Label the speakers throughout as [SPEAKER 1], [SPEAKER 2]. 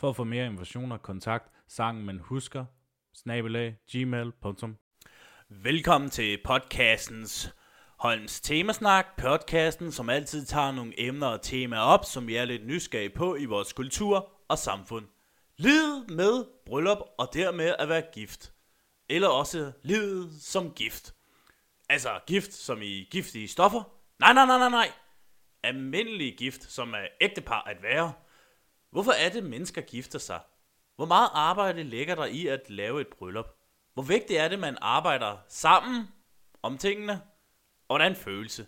[SPEAKER 1] For at få mere informationer, kontakt sangen man husker, snabelag, gmail.com. Velkommen til podcastens Holms Temasnak, podcasten, som altid tager nogle emner og temaer op, som vi er lidt nysgerrige på i vores kultur og samfund. Livet med bryllup og dermed at være gift. Eller også livet som gift. Altså gift som i giftige stoffer? Nej, nej, nej, nej, nej. Almindelig gift, som er ægtepar at være – Hvorfor er det, mennesker gifter sig? Hvor meget arbejde ligger der i at lave et bryllup? Hvor vigtigt er det, man arbejder sammen om tingene? Og hvordan følelse?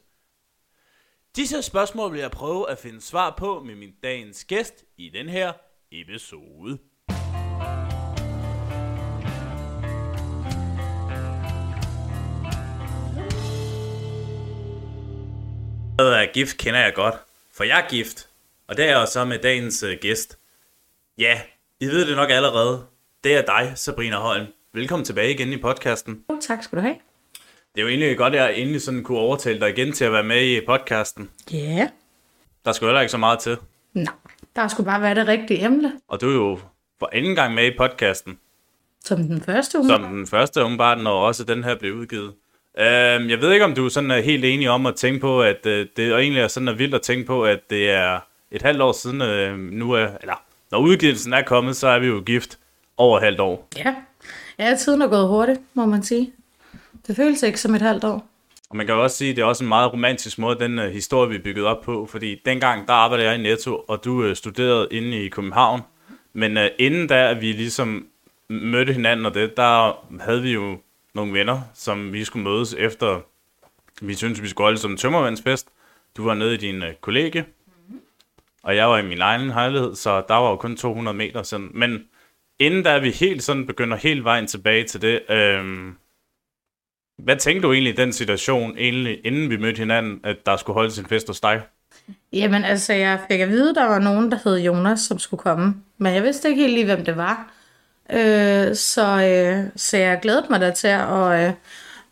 [SPEAKER 1] Disse spørgsmål vil jeg prøve at finde svar på med min dagens gæst i den her episode. Hvad er gift kender jeg godt, for jeg er gift. Og det er jeg så med dagens øh, gæst. Ja, I ved det nok allerede. Det er dig, Sabrina Holm. Velkommen tilbage igen i podcasten.
[SPEAKER 2] Tak skal du have.
[SPEAKER 1] Det er jo egentlig godt, at jeg endelig sådan kunne overtale dig igen til at være med i podcasten.
[SPEAKER 2] Ja. Yeah.
[SPEAKER 1] Der skulle heller ikke så meget til.
[SPEAKER 2] Nej, der skulle bare være det rigtige emne.
[SPEAKER 1] Og du er jo for anden gang med i podcasten.
[SPEAKER 2] Som den første umiddelbart.
[SPEAKER 1] Som den første umiddelbart, når også den her blev udgivet. Uh, jeg ved ikke, om du sådan er helt enig om at tænke på, at uh, det egentlig er sådan er vildt at tænke på, at det er et halvt år siden uh, nu, er, eller når udgivelsen er kommet, så er vi jo gift over et halvt år.
[SPEAKER 2] Ja. ja, tiden er gået hurtigt, må man sige. Det føles ikke som et halvt år.
[SPEAKER 1] Og man kan jo også sige, at det er også en meget romantisk måde, den uh, historie, vi er bygget op på. Fordi dengang, der arbejdede jeg i Netto, og du uh, studerede inde i København. Men uh, inden da, at vi ligesom mødte hinanden og det, der havde vi jo nogle venner, som vi skulle mødes efter, vi syntes, vi skulle holde som tømmervandsfest. Du var nede i din uh, kollega, og jeg var i min egen lejlighed, så der var jo kun 200 meter sådan. Men inden da vi helt sådan begynder helt vejen tilbage til det, øhm, hvad tænkte du egentlig i den situation, egentlig, inden vi mødte hinanden, at der skulle holdes en fest hos dig?
[SPEAKER 2] Jamen altså, jeg fik at vide, at der var nogen, der hed Jonas, som skulle komme. Men jeg vidste ikke helt lige, hvem det var. Øh, så, øh, så jeg glædede mig da til at, øh,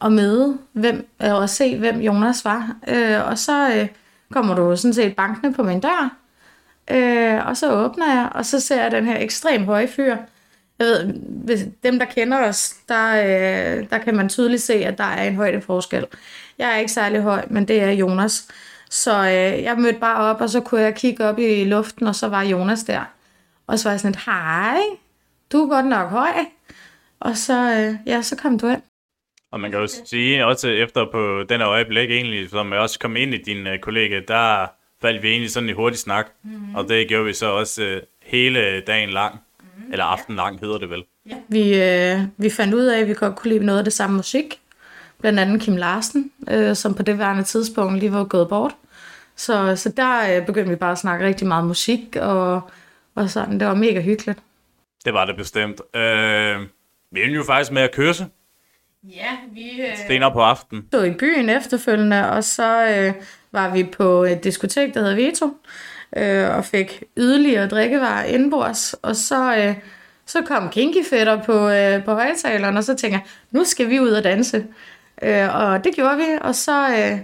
[SPEAKER 2] at møde hvem, øh, og se, hvem Jonas var. Øh, og så øh, kommer du sådan set bankende på min dør. Øh, og så åbner jeg, og så ser jeg den her ekstrem høje fyr. Jeg ved, hvis dem, der kender os, der, øh, der kan man tydeligt se, at der er en højdeforskel. Jeg er ikke særlig høj, men det er Jonas. Så øh, jeg mødte bare op, og så kunne jeg kigge op i luften, og så var Jonas der. Og så var jeg sådan et, hej, du er godt nok høj. Og så, øh, ja, så kom du ind.
[SPEAKER 1] Og man kan jo sige, også efter på den øjeblik egentlig, som jeg også kom ind i din øh, kollega, der faldt vi egentlig sådan i hurtig snak. Mm-hmm. Og det gjorde vi så også øh, hele dagen lang. Mm-hmm. Eller aften lang hedder det vel.
[SPEAKER 2] Ja. Vi, øh, vi fandt ud af, at vi godt kunne lide noget af det samme musik. Blandt andet Kim Larsen, øh, som på det værende tidspunkt lige var gået bort. Så, så der øh, begyndte vi bare at snakke rigtig meget musik, og, og sådan. Det var mega hyggeligt.
[SPEAKER 1] Det var det bestemt. Øh, vi endte jo faktisk med at kørse.
[SPEAKER 2] Ja, vi... Øh,
[SPEAKER 1] Stener på aften.
[SPEAKER 2] Så i byen efterfølgende, og så øh, var vi på et diskotek, der hedder Vito, øh, og fik yderligere drikkevarer indenbords, og så, øh, så kom Kinky Fætter på, øh, på højtaleren, og så tænker jeg, nu skal vi ud og danse. Øh, og det gjorde vi, og så, øh,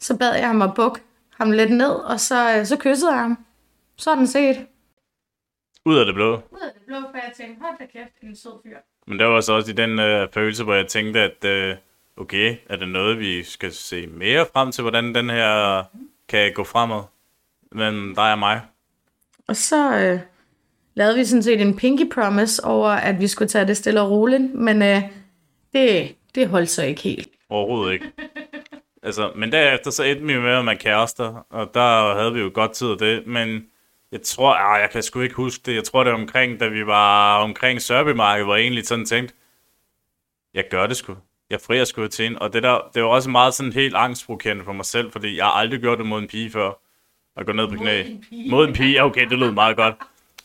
[SPEAKER 2] så bad jeg ham at bukke ham lidt ned, og så, øh, så kyssede jeg ham. Sådan set.
[SPEAKER 1] Ud af det blå.
[SPEAKER 2] Ud af det blå, for jeg tænkte, hold da kæft, en sød fyr.
[SPEAKER 1] Men der var så også i den øh, følelse, hvor jeg tænkte, at øh, okay, er det noget, vi skal se mere frem til, hvordan den her kan gå fremad mellem dig og mig?
[SPEAKER 2] Og så øh, lavede vi sådan set en pinky promise over, at vi skulle tage det stille og roligt, men øh, det, det holdt så ikke helt.
[SPEAKER 1] Overhovedet ikke. altså, men derefter så endte vi med at man kærester, og der havde vi jo godt tid af det, men jeg tror, ah, jeg kan sgu ikke huske det, jeg tror det var omkring, da vi var omkring Sørbymarkedet, hvor jeg egentlig sådan tænkte, jeg gør det sgu jeg frier sgu til hende. Og det, der, det var også meget sådan helt angstprovokerende for mig selv, fordi jeg har aldrig gjort det mod en pige før. At gå ned på knæ. Mod en pige? Okay, det lød meget godt.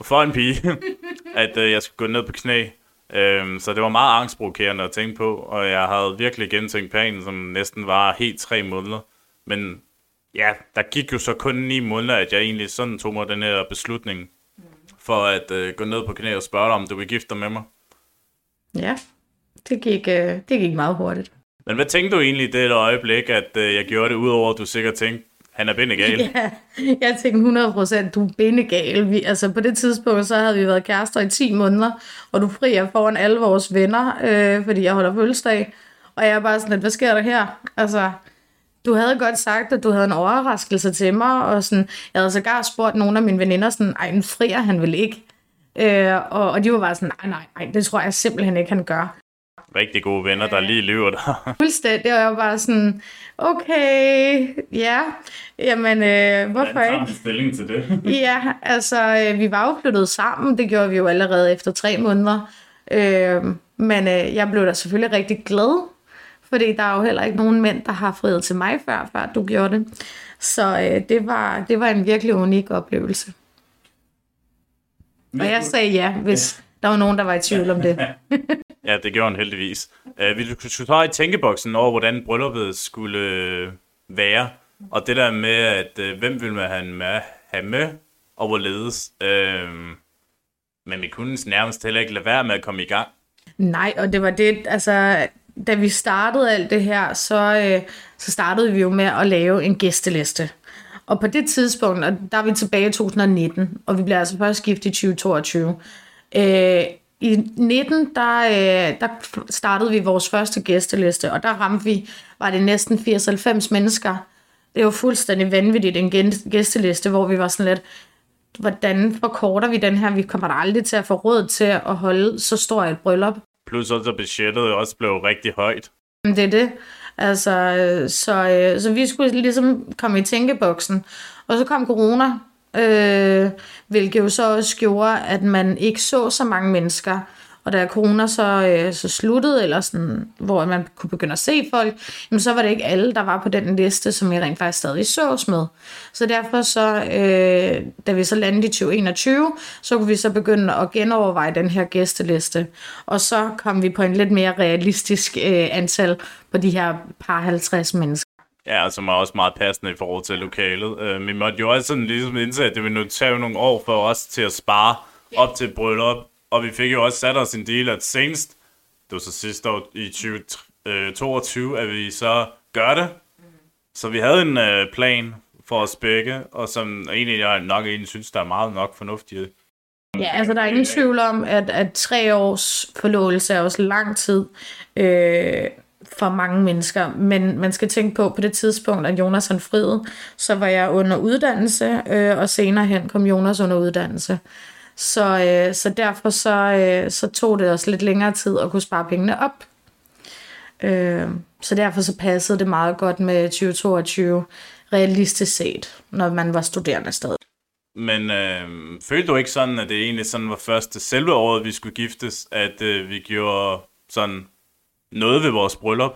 [SPEAKER 1] For en pige. at øh, jeg skulle gå ned på knæ. Øhm, så det var meget angstprovokerende at tænke på, og jeg havde virkelig gentænkt planen, som næsten var helt tre måneder. Men ja, der gik jo så kun ni måneder, at jeg egentlig sådan tog mig den her beslutning for at øh, gå ned på knæ og spørge dig, om du vil gifte dig med mig.
[SPEAKER 2] Ja, det gik, øh, det gik meget hurtigt.
[SPEAKER 1] Men hvad tænkte du egentlig i det øjeblik, at øh, jeg gjorde det, udover at du sikkert tænkte, han er bindegal?
[SPEAKER 2] Ja, jeg tænkte 100%, du er bindegal. Vi, altså på det tidspunkt, så havde vi været kærester i 10 måneder, og du frier foran alle vores venner, øh, fordi jeg holder fødselsdag. Og jeg er bare sådan lidt, hvad sker der her? Altså, du havde godt sagt, at du havde en overraskelse til mig, og sådan, jeg havde sågar spurgt nogle af mine veninder, sådan, ej, en frier han vil ikke. Øh, og, og de var bare sådan, nej, nej, nej, det tror jeg simpelthen ikke, han gør.
[SPEAKER 1] Rigtig gode venner, der lige lyver der.
[SPEAKER 2] Fuldstændig, og jeg var bare sådan, okay, ja, jamen, øh, hvorfor ikke?
[SPEAKER 1] stilling til det?
[SPEAKER 2] Ja, altså, øh, vi var jo flyttet sammen, det gjorde vi jo allerede efter tre måneder. Øh, men øh, jeg blev da selvfølgelig rigtig glad, fordi der er jo heller ikke nogen mænd, der har friet til mig før, før du gjorde det. Så øh, det, var, det var en virkelig unik oplevelse. Og jeg sagde ja, hvis der var nogen, der var i tvivl om det.
[SPEAKER 1] Ja, det gjorde han heldigvis. Uh, vi skulle tage i tænkeboksen over, hvordan brylluppet skulle øh, være. Og det der med, at uh, hvem vil man have med, have med og hvorledes. Uh, men vi kunne nærmest heller ikke lade være med at komme i gang.
[SPEAKER 2] Nej, og det var det, altså, da vi startede alt det her, så, øh, så startede vi jo med at lave en gæsteliste. Og på det tidspunkt, og der er vi tilbage i 2019, og vi bliver altså først gift i 2022. Øh, I 19, der, øh, der startede vi vores første gæsteliste, og der ramte vi, var det næsten 80-90 mennesker. Det var fuldstændig vanvittigt, en gæ- gæsteliste, hvor vi var sådan lidt, hvordan forkorter vi den her? Vi kommer da aldrig til at få råd til at holde så stort et bryllup.
[SPEAKER 1] Plus også, at budgettet også blev rigtig højt.
[SPEAKER 2] Det er det. Altså, øh, så, øh, så vi skulle ligesom komme i tænkeboksen. Og så kom corona, øh, hvilket jo så også gjorde, at man ikke så så mange mennesker. Og da corona så, øh, så sluttede, eller sådan, hvor man kunne begynde at se folk, jamen så var det ikke alle, der var på den liste, som vi rent faktisk stadig sås med. Så derfor så, øh, da vi så landede i 2021, så kunne vi så begynde at genoverveje den her gæsteliste. Og så kom vi på en lidt mere realistisk øh, antal på de her par 50 mennesker.
[SPEAKER 1] Ja, som er også meget passende i forhold til lokalet. Uh, vi måtte jo også sådan ligesom indse, at det ville nu tage nogle år for os til at spare op til bryllup. Og vi fik jo også sat os en del, at senest, det var så sidste år i 2022, at vi så gør det. Så vi havde en uh, plan for os begge, og som egentlig jeg nok egentlig synes, der er meget nok fornuftigt.
[SPEAKER 2] Ja, altså der er ingen tvivl om, at, at tre års forlovelse er også lang tid øh, for mange mennesker. Men man skal tænke på, på det tidspunkt, at Jonas han friede, så var jeg under uddannelse, øh, og senere hen kom Jonas under uddannelse. Så, øh, så derfor så, øh, så tog det også lidt længere tid at kunne spare pengene op. Øh, så derfor så passede det meget godt med 2022 realistisk set, når man var studerende stadig.
[SPEAKER 1] Men øh, følte du ikke sådan, at det egentlig sådan var første selve året, vi skulle giftes, at øh, vi gjorde sådan noget ved vores bryllup?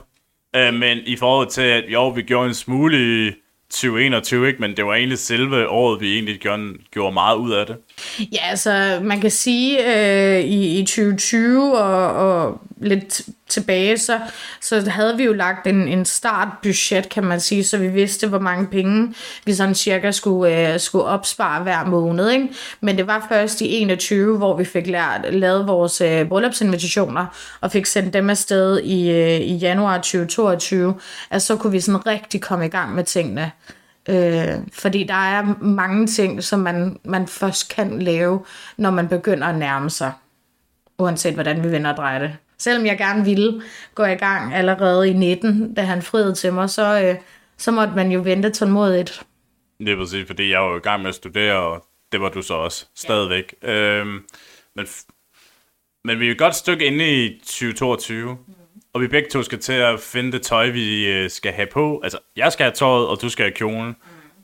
[SPEAKER 1] Øh, men i forhold til, at jo, vi gjorde en smule i 2021, ikke? men det var egentlig selve året, vi egentlig gjorde, gjorde meget ud af det.
[SPEAKER 2] Ja, altså man kan sige, øh, i, i 2020 og, og lidt tilbage, så, så havde vi jo lagt en, en startbudget, kan man sige, så vi vidste, hvor mange penge vi sådan cirka skulle, øh, skulle opspare hver måned. Ikke? Men det var først i 21, hvor vi fik lært, lavet vores øh, bryllupsinvitationer og fik sendt dem afsted i, øh, i januar 2022, at så kunne vi sådan rigtig komme i gang med tingene. Øh, fordi der er mange ting, som man, man først kan lave, når man begynder at nærme sig. Uanset hvordan vi vender og drejer det. Selvom jeg gerne ville gå i gang allerede i 19, da han friede til mig, så, øh, så måtte man jo vente tålmodigt.
[SPEAKER 1] Det er præcis, fordi jeg var jo i gang med at studere, og det var du så også stadigvæk. Ja. Øhm, men, men vi er et godt stykke inde i 2022, mm. Og vi begge to skal til at finde det tøj, vi øh, skal have på. Altså, jeg skal have tøjet, og du skal have kjolen.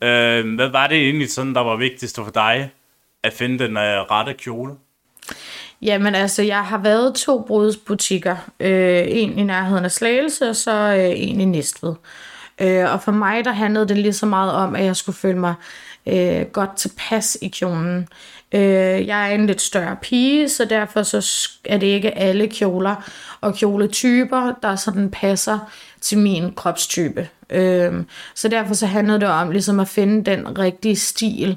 [SPEAKER 1] Mm. Øhm, hvad var det egentlig sådan, der var vigtigst for dig, at finde den uh, rette kjole?
[SPEAKER 2] Jamen altså, jeg har været to brudsbutikker. Øh, en i nærheden af Slagelse, og så øh, en i Næstved. Øh, og for mig, der handlede det lige så meget om, at jeg skulle føle mig øh, godt tilpas i kjolen. Øh, jeg er en lidt større pige, så derfor så er det ikke alle kjoler og kjoletyper, der sådan passer til min kropstype. Øh, så derfor så handlede det om ligesom at finde den rigtige stil.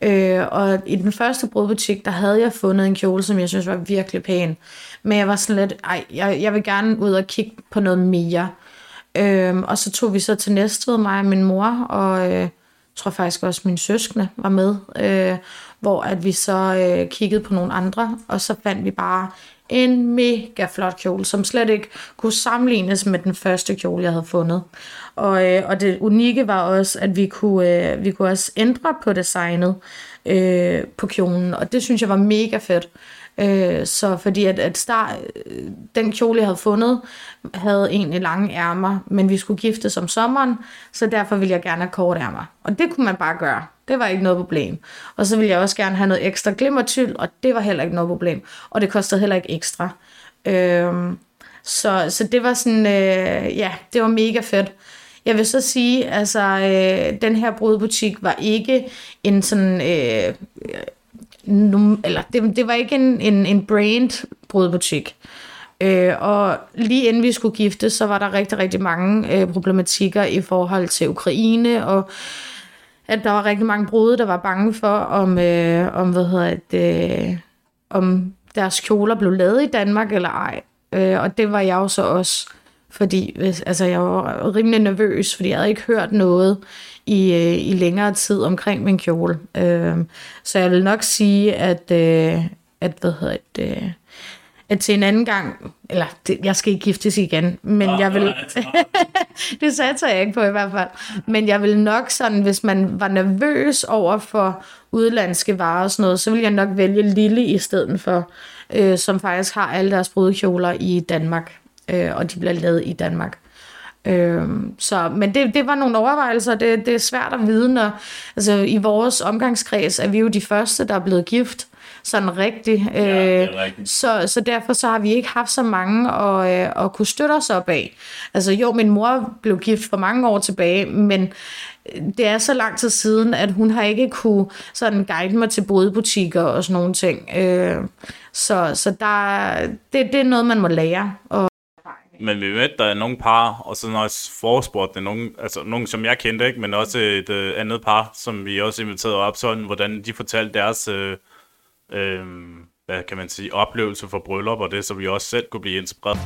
[SPEAKER 2] Øh, og i den første brudbutik, der havde jeg fundet en kjole, som jeg synes var virkelig pæn. Men jeg var sådan lidt, ej, jeg, jeg vil gerne ud og kigge på noget mere. Øh, og så tog vi så til Næstved, mig og min mor, og øh, tror faktisk også min søskende var med. Øh, hvor at vi så øh, kiggede på nogle andre, og så fandt vi bare en mega flot kjole, som slet ikke kunne sammenlignes med den første kjole, jeg havde fundet. Og, øh, og det unikke var også, at vi kunne, øh, vi kunne også ændre på designet øh, på kjolen, og det synes jeg var mega fedt. Øh, så fordi at, at start, øh, den kjole, jeg havde fundet, havde egentlig lange ærmer, men vi skulle giftes om sommeren, så derfor ville jeg gerne have kort ærmer. Og det kunne man bare gøre. Det var ikke noget problem. Og så ville jeg også gerne have noget ekstra glimmertyld, og det var heller ikke noget problem. Og det kostede heller ikke ekstra. Øhm, så, så det var sådan, øh, ja, det var mega fedt. Jeg vil så sige, altså, øh, den her brudbutik var ikke en sådan, øh, øh, num, eller det, det var ikke en, en, en brand brudbutik. Øh, og lige inden vi skulle gifte, så var der rigtig, rigtig mange øh, problematikker i forhold til Ukraine, og at der var rigtig mange brude, der var bange for, om, øh, om hvad hedder det, øh, om deres kjoler blev lavet i Danmark eller ej. Øh, og det var jeg jo så også, fordi altså, jeg var rimelig nervøs, fordi jeg havde ikke hørt noget i, øh, i længere tid omkring min kjole. Øh, så jeg vil nok sige, at, øh, at hvad hedder det, at til en anden gang, eller det, jeg skal ikke giftes igen, men oh, jeg vil, det satser jeg ikke på i hvert fald, men jeg vil nok sådan, hvis man var nervøs over for udlandske varer og sådan noget, så vil jeg nok vælge Lille i stedet for, øh, som faktisk har alle deres brudekjoler i Danmark, øh, og de bliver lavet i Danmark. Øh, så, men det, det var nogle overvejelser, det, det er svært at vide, når, altså i vores omgangskreds er vi jo de første, der er blevet gift, sådan rigtigt. Ja, øh, rigtigt. Så, så derfor så har vi ikke haft så mange at, øh, at kunne støtte os op af. Altså jo, min mor blev gift for mange år tilbage, men det er så lang tid siden, at hun har ikke kunne sådan guide mig til bodebutikker og sådan nogle ting. Øh, så så der, det, det er noget, man må lære. Og
[SPEAKER 1] men vi ved, der er nogle par, og så også forspurgt nogen, altså nogen, som jeg kendte, ikke, men også et uh, andet par, som vi også inviterede op, sådan, hvordan de fortalte deres, uh, øh, hvad kan man sige, oplevelse for bryllup, og det, så vi også selv kunne blive inspireret.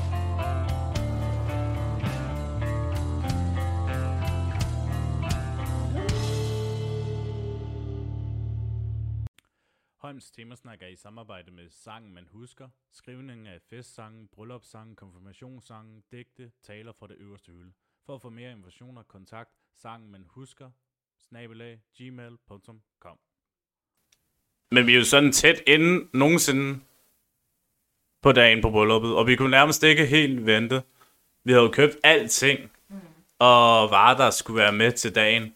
[SPEAKER 1] Holms temasnak er i samarbejde med Sangen Man Husker, skrivningen af festsangen, bryllupssangen, konfirmationssangen, digte, taler fra det øverste hylde. For at få mere informationer, kontakt Sangen Man Husker, snabelag, gmail.com. Men vi er jo sådan tæt inden nogensinde på dagen på brylluppet, og vi kunne nærmest ikke helt vente. Vi havde jo købt alting, mm. og varer, der skulle være med til dagen.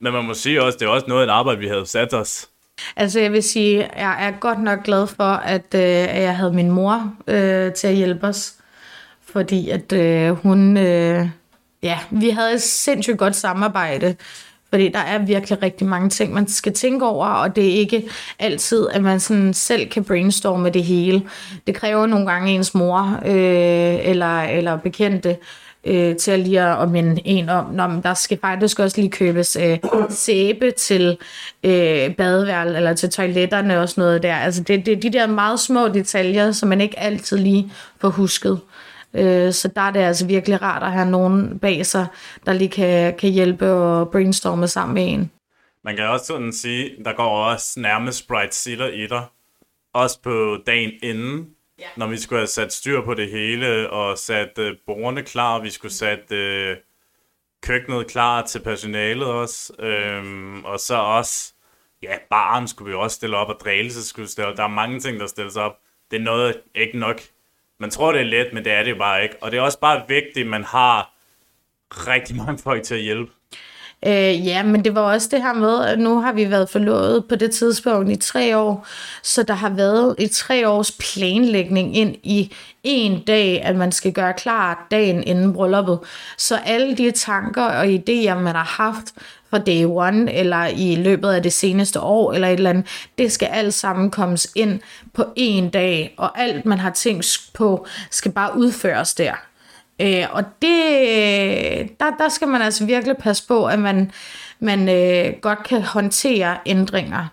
[SPEAKER 1] Men man må sige også, det er også noget af et arbejde, vi havde sat os
[SPEAKER 2] Altså jeg vil sige, jeg er godt nok glad for, at, øh, jeg havde min mor øh, til at hjælpe os. Fordi at øh, hun, øh, ja, vi havde et sindssygt godt samarbejde. Fordi der er virkelig rigtig mange ting, man skal tænke over, og det er ikke altid, at man sådan selv kan brainstorme det hele. Det kræver nogle gange ens mor øh, eller, eller bekendte, øh, til at lige at minde en om, når der skal faktisk også lige købes øh, sæbe til øh, badeværel eller til toiletterne og sådan noget der. Altså det, det er de der meget små detaljer, som man ikke altid lige får husket. Øh, så der er det altså virkelig rart at have nogen bag sig, der lige kan, kan hjælpe og brainstorme sammen med en.
[SPEAKER 1] Man kan også sådan sige, der går også nærmest bright sitter i dig. Også på dagen inden, Ja. Når vi skulle have sat styr på det hele, og sat uh, bordene klar, vi skulle sat uh, køkkenet klar til personalet også, øhm, og så også, ja, baren skulle vi også stille op, og drælelse skulle stille op. Der er mange ting, der stilles op. Det er noget ikke nok. Man tror, det er let, men det er det jo bare ikke. Og det er også bare vigtigt, at man har rigtig mange folk til at hjælpe.
[SPEAKER 2] Øh, ja, men det var også det her med, at nu har vi været forlovet på det tidspunkt i tre år, så der har været i tre års planlægning ind i en dag, at man skal gøre klar dagen inden brylluppet. Så alle de tanker og idéer, man har haft fra day one, eller i løbet af det seneste år, eller et eller andet. Det skal alt sammen kommes ind på en dag, og alt man har tænkt på, skal bare udføres der. Øh, og det, der, der skal man altså virkelig passe på, at man, man øh, godt kan håndtere ændringer.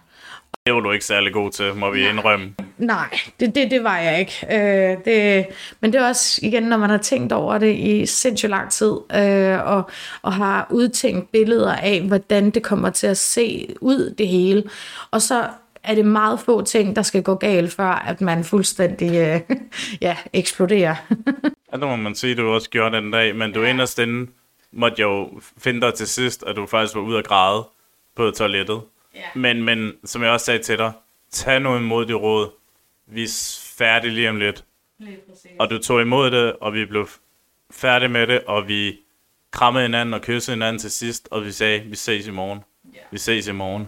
[SPEAKER 1] Det var du ikke særlig god til, må vi indrømme.
[SPEAKER 2] Nej, det, det, det var jeg ikke. Øh, det, men det er også igen, når man har tænkt over det i sindssygt lang tid, øh, og, og har udtænkt billeder af, hvordan det kommer til at se ud, det hele. Og så er det meget få ting, der skal gå galt, før at man fuldstændig øh, ja, eksploderer.
[SPEAKER 1] ja, det må man sige, du også gjorde den dag, men du ja. inderst inde måtte jo finde dig til sidst, at du faktisk var ude at græde på toilettet. Ja. Men, men som jeg også sagde til dig, tag nu imod det råd. Vi er færdige lige om lidt. Og du tog imod det, og vi blev færdige med det, og vi krammede hinanden og kyssede hinanden til sidst, og vi sagde, vi ses i morgen. Ja. Vi ses i morgen.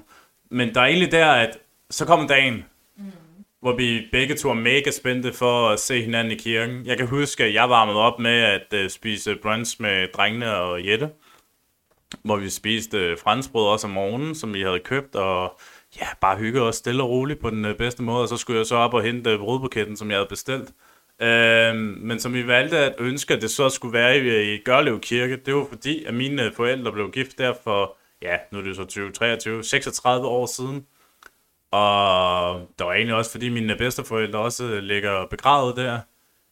[SPEAKER 1] Men der er egentlig der, at så kom dagen, mm. hvor vi begge to er mega spændte for at se hinanden i kirken. Jeg kan huske, at jeg varmede op med at uh, spise brunch med drengene og Jette hvor vi spiste øh, franskbrød også om morgenen, som vi havde købt, og ja, bare hygge os stille og roligt på den øh, bedste måde, og så skulle jeg så op og hente øh, brødbuketten, som jeg havde bestilt. Øh, men som vi valgte at ønske, at det så skulle være i, i Gørlev Kirke, det var fordi, at mine forældre blev gift der for, ja, nu er det så 20, 23, 36 år siden. Og der var egentlig også, fordi mine bedsteforældre også ligger begravet der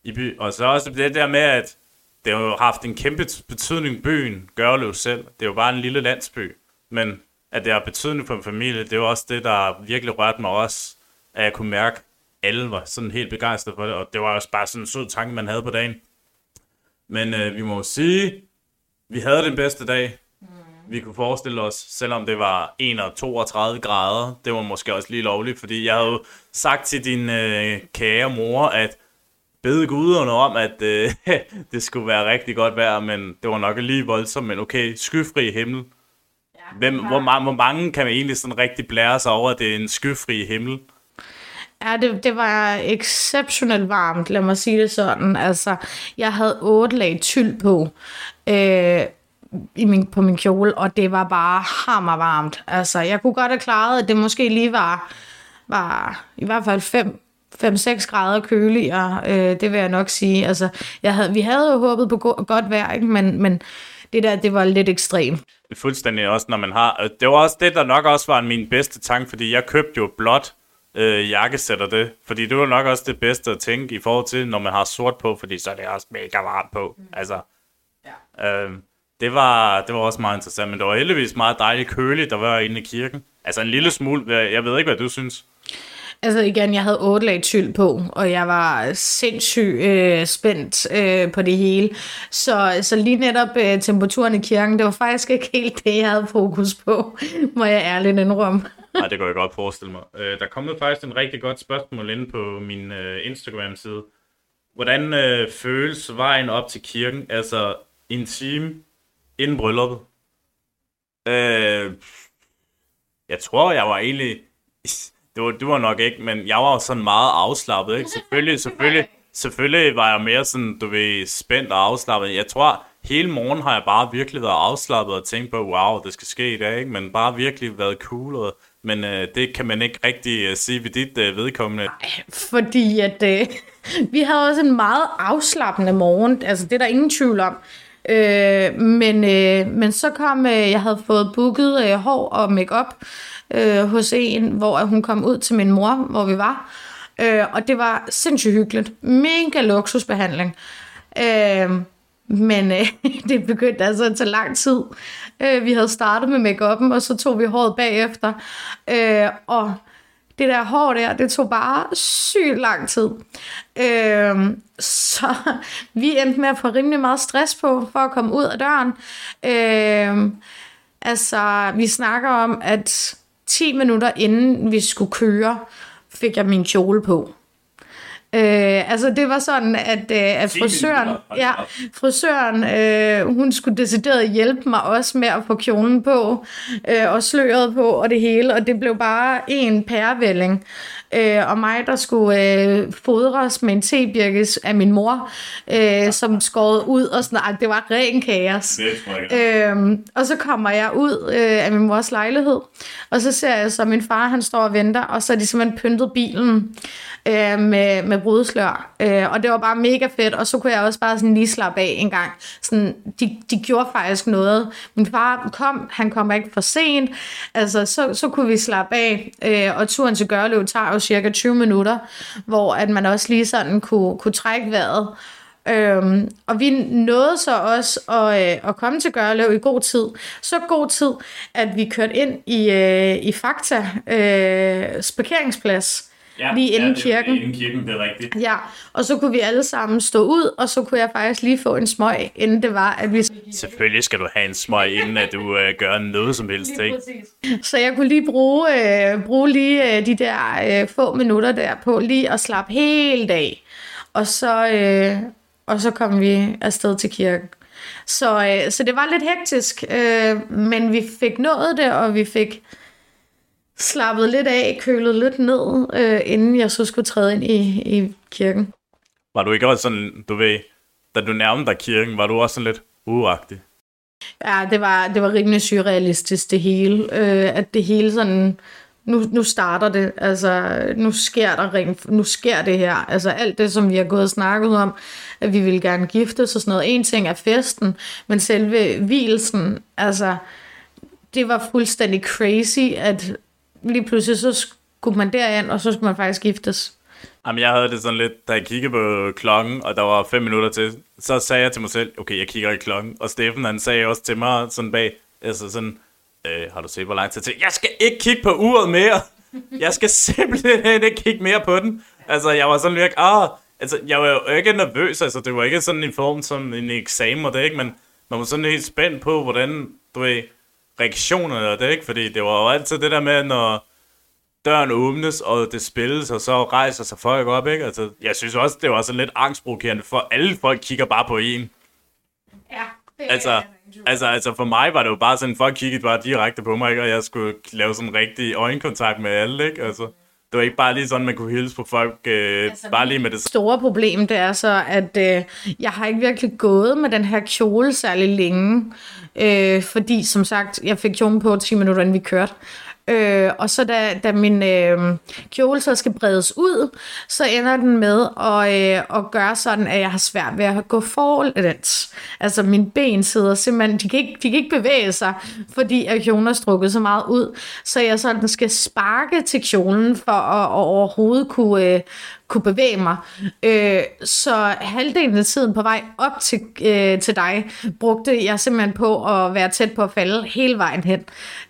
[SPEAKER 1] i by. Og så også det der med, at det har jo haft en kæmpe betydning byen, Gørlev selv. Det er jo bare en lille landsby. Men at det har betydning for en familie, det er jo også det, der virkelig rørte mig også. At jeg kunne mærke, at alle var sådan helt begejstrede for det. Og det var også bare sådan en sød tanke, man havde på dagen. Men øh, vi må jo sige, vi havde den bedste dag. Vi kunne forestille os, selvom det var 31 grader, det var måske også lige lovligt, fordi jeg havde sagt til din øh, kære mor, at bede guderne om, at øh, det skulle være rigtig godt vejr, men det var nok lige voldsomt, men okay, skyfri himmel. Ja, Hvem, hvor, mange, hvor mange kan man egentlig sådan rigtig blære sig over, at det er en skyfri himmel?
[SPEAKER 2] Ja, det, det var exceptionelt varmt, lad mig sige det sådan. Altså, jeg havde otte lag tyld på. Øh, i min, på min kjole, og det var bare hammervarmt. Altså, jeg kunne godt have klaret, at det måske lige var, var i hvert fald 5 5-6 grader køligere, øh, det vil jeg nok sige. Altså, jeg havde, vi havde jo håbet på go- godt vejr, ikke? Men, men det der, det var lidt ekstremt.
[SPEAKER 1] Fuldstændig også, når man har... Det var også det, der nok også var min bedste tanke, fordi jeg købte jo blåt øh, jakkesætter det. Fordi det var nok også det bedste at tænke i forhold til, når man har sort på, fordi så er det også mega varmt på. Mm. Altså, ja. øh, det, var, det var også meget interessant, men det var heldigvis meget dejligt køligt, der var inde i kirken. Altså en lille smule, jeg ved ikke, hvad du synes.
[SPEAKER 2] Altså igen, jeg havde otte lag tyld på, og jeg var sindssygt øh, spændt øh, på det hele. Så, så lige netop øh, temperaturen i kirken, det var faktisk ikke helt det, jeg havde fokus på, må jeg ærligt indrømme.
[SPEAKER 1] Nej, det kan jeg godt forestille mig. Øh, der kom faktisk en rigtig godt spørgsmål inde på min øh, Instagram-side. Hvordan øh, føles vejen op til kirken, altså en time inden brylluppet? Øh, jeg tror, jeg var egentlig det var, det var nok ikke, men jeg var sådan meget afslappet, ikke? Selvfølgelig, selvfølgelig, selvfølgelig var jeg mere sådan, du ved, spændt og afslappet. Jeg tror, hele morgen har jeg bare virkelig været afslappet og tænkt på, wow, det skal ske i dag, ikke? Men bare virkelig været cool, og, men øh, det kan man ikke rigtig øh, sige ved dit øh, vedkommende.
[SPEAKER 2] Nej, fordi at øh, vi havde også en meget afslappende morgen, altså det er der ingen tvivl om. Øh, men, øh, men så kom, øh, jeg havde fået booket øh, hår og makeup øh, hos en, hvor hun kom ud til min mor, hvor vi var. Øh, og det var sindssygt hyggeligt. Mega luksusbehandling. Øh, men øh, det begyndte altså at tage lang tid. Øh, vi havde startet med makeupen og så tog vi håret bagefter. Øh, og det der hår der, det tog bare sygt lang tid. Øh, så vi endte med at få rimelig meget stress på, for at komme ud af døren. Øh, altså, vi snakker om, at 10 minutter inden vi skulle køre, fik jeg min kjole på. Øh, altså det var sådan, at, øh, at frisøren, ja, frisøren øh, hun skulle decideret hjælpe mig også med at få kjolen på, øh, og sløret på, og det hele, og det blev bare en pærevælling. Øh, og mig, der skulle øh, fodres med en tebirkes af min mor, øh, som skåret ud og sådan noget. Det var ren kaos. Øhm, og så kommer jeg ud øh, af min mors lejlighed, og så ser jeg så, min far han står og venter, og så er de simpelthen pyntet bilen øh, med, med brudslør. Øh, og det var bare mega fedt, og så kunne jeg også bare sådan lige slappe af en gang. Sådan, de, de gjorde faktisk noget. Min far kom, han kom ikke for sent, altså så, så kunne vi slappe af, øh, og turen til Gørlev tager jo cirka 20 minutter, hvor at man også lige sådan kunne, kunne trække vejret. Øhm, og vi nåede så også at, øh, at komme til Gørlev i god tid. Så god tid, at vi kørte ind i, øh, i Fakta øh, parkeringsplads
[SPEAKER 1] Ja,
[SPEAKER 2] lige inden
[SPEAKER 1] ja, det,
[SPEAKER 2] kirken.
[SPEAKER 1] Inden kirken, det er rigtigt.
[SPEAKER 2] Ja, og så kunne vi alle sammen stå ud, og så kunne jeg faktisk lige få en smøg, inden det var, at vi...
[SPEAKER 1] Selvfølgelig skal du have en smøg, inden at du øh, gør noget som helst, ikke?
[SPEAKER 2] Så jeg kunne lige bruge, øh, bruge lige øh, de der øh, få minutter der på lige at slappe helt af. Og så, øh, og så kom vi afsted til kirken. Så, øh, så det var lidt hektisk, øh, men vi fik nået det, og vi fik slappet lidt af, kølet lidt ned, øh, inden jeg så skulle træde ind i, i kirken.
[SPEAKER 1] Var du ikke også sådan, du ved, da du nærmede dig kirken, var du også sådan lidt uagtig?
[SPEAKER 2] Ja, det var, det var rimelig surrealistisk det hele. Øh, at det hele sådan, nu, nu starter det, altså nu sker der rent, nu sker det her. Altså alt det, som vi har gået og snakket om, at vi ville gerne giftes og sådan noget. En ting er festen, men selve hvilesen, altså det var fuldstændig crazy, at lige pludselig så skulle man derind, og så skulle man faktisk giftes.
[SPEAKER 1] Jamen, jeg havde det sådan lidt, da jeg kiggede på klokken, og der var fem minutter til, så sagde jeg til mig selv, okay, jeg kigger i klokken. Og Steffen, han sagde også til mig sådan bag, altså sådan, øh, har du set, hvor lang tid til? Jeg skal ikke kigge på uret mere. Jeg skal simpelthen ikke kigge mere på den. Altså, jeg var sådan lidt, ah, altså, jeg var jo ikke nervøs, altså, det var ikke sådan en form som en eksamen og det, ikke? Men man var sådan helt spændt på, hvordan, du ved, reaktionerne og det, ikke? Fordi det var jo altid det der med, når døren åbnes, og det spilles, og så rejser sig folk op, ikke? Altså, jeg synes også, det var sådan lidt angstprovokerende, for alle folk kigger bare på en.
[SPEAKER 2] Ja, det
[SPEAKER 1] Altså, altså, altså for mig var det jo bare sådan, folk kiggede bare direkte på mig, ikke? Og jeg skulle lave sådan rigtig øjenkontakt med alle, ikke? Altså, det var ikke bare lige sådan, man kunne hilse på folk, øh, altså, bare lige med det
[SPEAKER 2] store problem, det er så, at øh, jeg har ikke virkelig gået med den her kjole særlig længe. Øh, fordi, som sagt, jeg fik kjolen på 10 minutter, inden vi kørte. Øh, og så da, da min øh, kjole så skal bredes ud, så ender den med at, øh, at gøre sådan, at jeg har svært ved at gå forlæns. Altså mine ben sidder simpelthen, de kan, ikke, de kan ikke bevæge sig, fordi at kjolen er strukket så meget ud. Så jeg sådan skal sparke til kjolen for at, at overhovedet kunne, øh, kunne bevæge mig. Øh, så halvdelen af tiden på vej op til, øh, til dig, brugte jeg simpelthen på at være tæt på at falde hele vejen hen.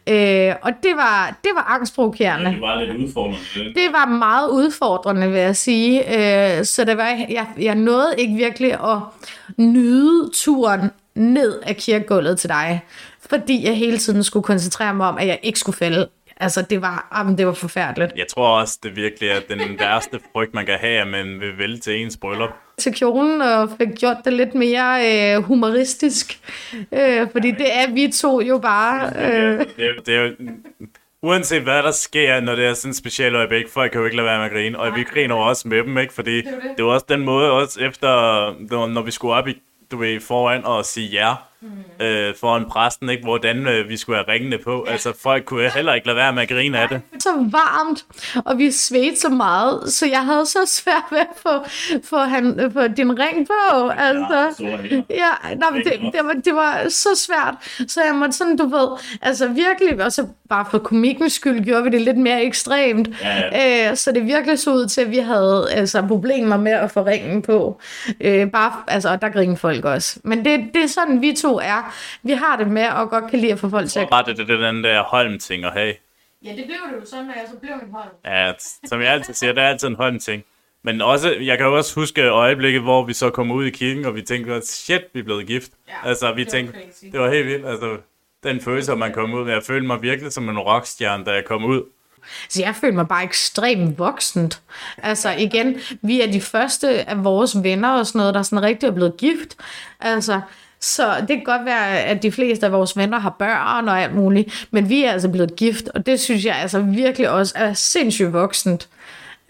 [SPEAKER 2] Øh, og det var, det var angstprovokerende.
[SPEAKER 1] Det var lidt udfordrende.
[SPEAKER 2] Det var meget udfordrende, vil jeg sige. Øh, så det var, jeg, jeg nåede ikke virkelig at nyde turen ned af kirkegulvet til dig, fordi jeg hele tiden skulle koncentrere mig om, at jeg ikke skulle falde. Altså, det var, jamen, det var forfærdeligt.
[SPEAKER 1] Jeg tror også, det virkelig er den værste frygt, man kan have, at man vil vælge til ens bryllup.
[SPEAKER 2] Til kjolen og fik gjort det lidt mere øh, humoristisk. Øh, fordi det er vi to jo bare. Øh.
[SPEAKER 1] Det, er, det er jo, uanset hvad der sker, når det er sådan en speciel øjeblik, folk kan jo ikke lade være med at grine. Og vi griner også med dem, ikke? Fordi det, det. det var også den måde, også efter, når vi skulle op i, du ved, foran og sige ja, mm. øh, foran præsten, ikke? hvordan øh, vi skulle have ringene på. Ja. Altså, folk kunne heller ikke lade være med at grine af det.
[SPEAKER 2] Så varmt, og vi svedte så meget, så jeg havde så svært ved at få, få, han, få din ring på. Altså, ja, ja nej, det, det, var, det var så svært, så jeg måtte sådan, du ved, altså virkelig, og så bare for komikkens skyld gjorde vi det lidt mere ekstremt. Ja, ja. Øh, så det virkelig så ud til, at vi havde altså, problemer med at få ringen på. Øh, bare, altså, og der griner folk også. Men det, det er sådan, vi to er. Vi har det med, og godt kan lide at få folk til at...
[SPEAKER 1] Bare det, det, det den der Holm-ting at have.
[SPEAKER 2] Ja, det blev det jo sådan, når jeg så blev en Holm.
[SPEAKER 1] Ja, som jeg altid siger, det er altid en Holm-ting. Men også, jeg kan jo også huske øjeblikket, hvor vi så kom ud i kirken, og vi tænkte, shit, vi er blevet gift. Ja, altså, vi det tænkte, det var helt vildt. Altså, den følelse, at man kom ud. Jeg følte mig virkelig som en rockstjerne, da jeg kom ud.
[SPEAKER 2] Så jeg følte mig bare ekstremt voksent. Altså igen, vi er de første af vores venner og sådan noget, der sådan rigtig er blevet gift. Altså, så det kan godt være, at de fleste af vores venner har børn og alt muligt, men vi er altså blevet gift, og det synes jeg altså virkelig også er sindssygt voksent.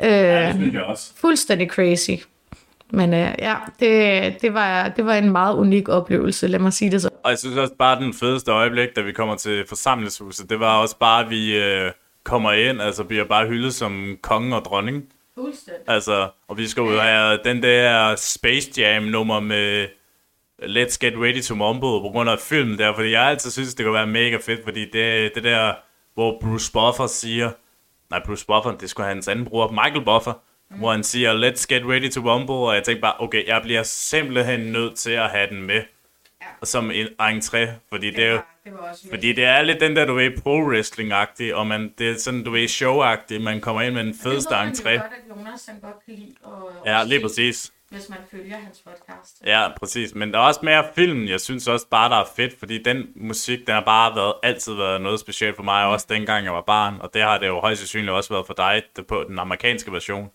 [SPEAKER 2] Øh,
[SPEAKER 1] Ja, det synes jeg også.
[SPEAKER 2] fuldstændig crazy. Men øh, ja, det, det, var, det var en meget unik oplevelse, lad mig sige det så.
[SPEAKER 1] Og jeg synes også bare, den fedeste øjeblik, da vi kommer til forsamlingshuset, det var også bare, at vi øh, kommer ind, altså bliver bare hyldet som konge og dronning.
[SPEAKER 2] Fuldstændig.
[SPEAKER 1] Altså, og vi skal ud og have den der Space Jam nummer med Let's Get Ready to Mumble på grund af filmen der, fordi jeg altid synes, det kunne være mega fedt, fordi det, det der, hvor Bruce Buffer siger, nej, Bruce Buffer, det skulle hans anden bror, Michael Buffer, mm. hvor han siger, let's get ready to rumble, og jeg tænkte bare, okay, jeg bliver simpelthen nødt til at have den med,
[SPEAKER 2] Ja.
[SPEAKER 1] som en entré, fordi det, det er jo,
[SPEAKER 2] det var også
[SPEAKER 1] fordi det er lidt den der, du ved, pro-wrestling-agtig, og man, det er sådan, du ved, show-agtig, man kommer ind med den fedeste entré.
[SPEAKER 2] godt, at Jonas han godt kan lide at,
[SPEAKER 1] Ja, lige præcis.
[SPEAKER 2] Hvis man følger hans podcast.
[SPEAKER 1] Ja, præcis. Men der er også mere film, jeg synes også bare, der er fedt, fordi den musik, den har bare været, altid været noget specielt for mig, også dengang jeg var barn, og det har det jo højst sandsynligt også været for dig det på den amerikanske version.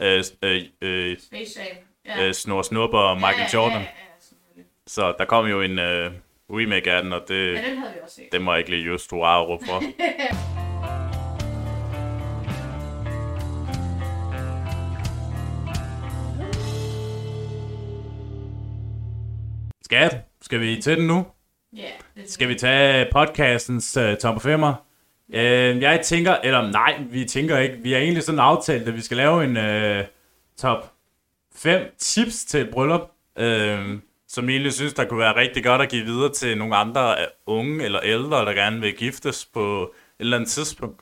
[SPEAKER 1] Øh, øh, øh,
[SPEAKER 2] Space Jam. Ja.
[SPEAKER 1] øh, Snor Snupper og Michael
[SPEAKER 2] ja, ja,
[SPEAKER 1] Jordan.
[SPEAKER 2] Ja, ja, selvfølgelig.
[SPEAKER 1] Så der kom jo en øh, remake af den, og det,
[SPEAKER 2] Ja, den havde vi også set.
[SPEAKER 1] det må jeg ikke lige just råbe for. Skat, skal vi til den nu?
[SPEAKER 2] Ja, det
[SPEAKER 1] Skal vi tage podcastens uh, top 5'er? Uh, jeg tænker, eller nej, vi tænker ikke. Vi har egentlig sådan aftalt, at vi skal lave en uh, top 5 tips til et bryllup, uh, som egentlig synes, der kunne være rigtig godt at give videre til nogle andre uh, unge eller ældre, der gerne vil giftes på et eller andet tidspunkt.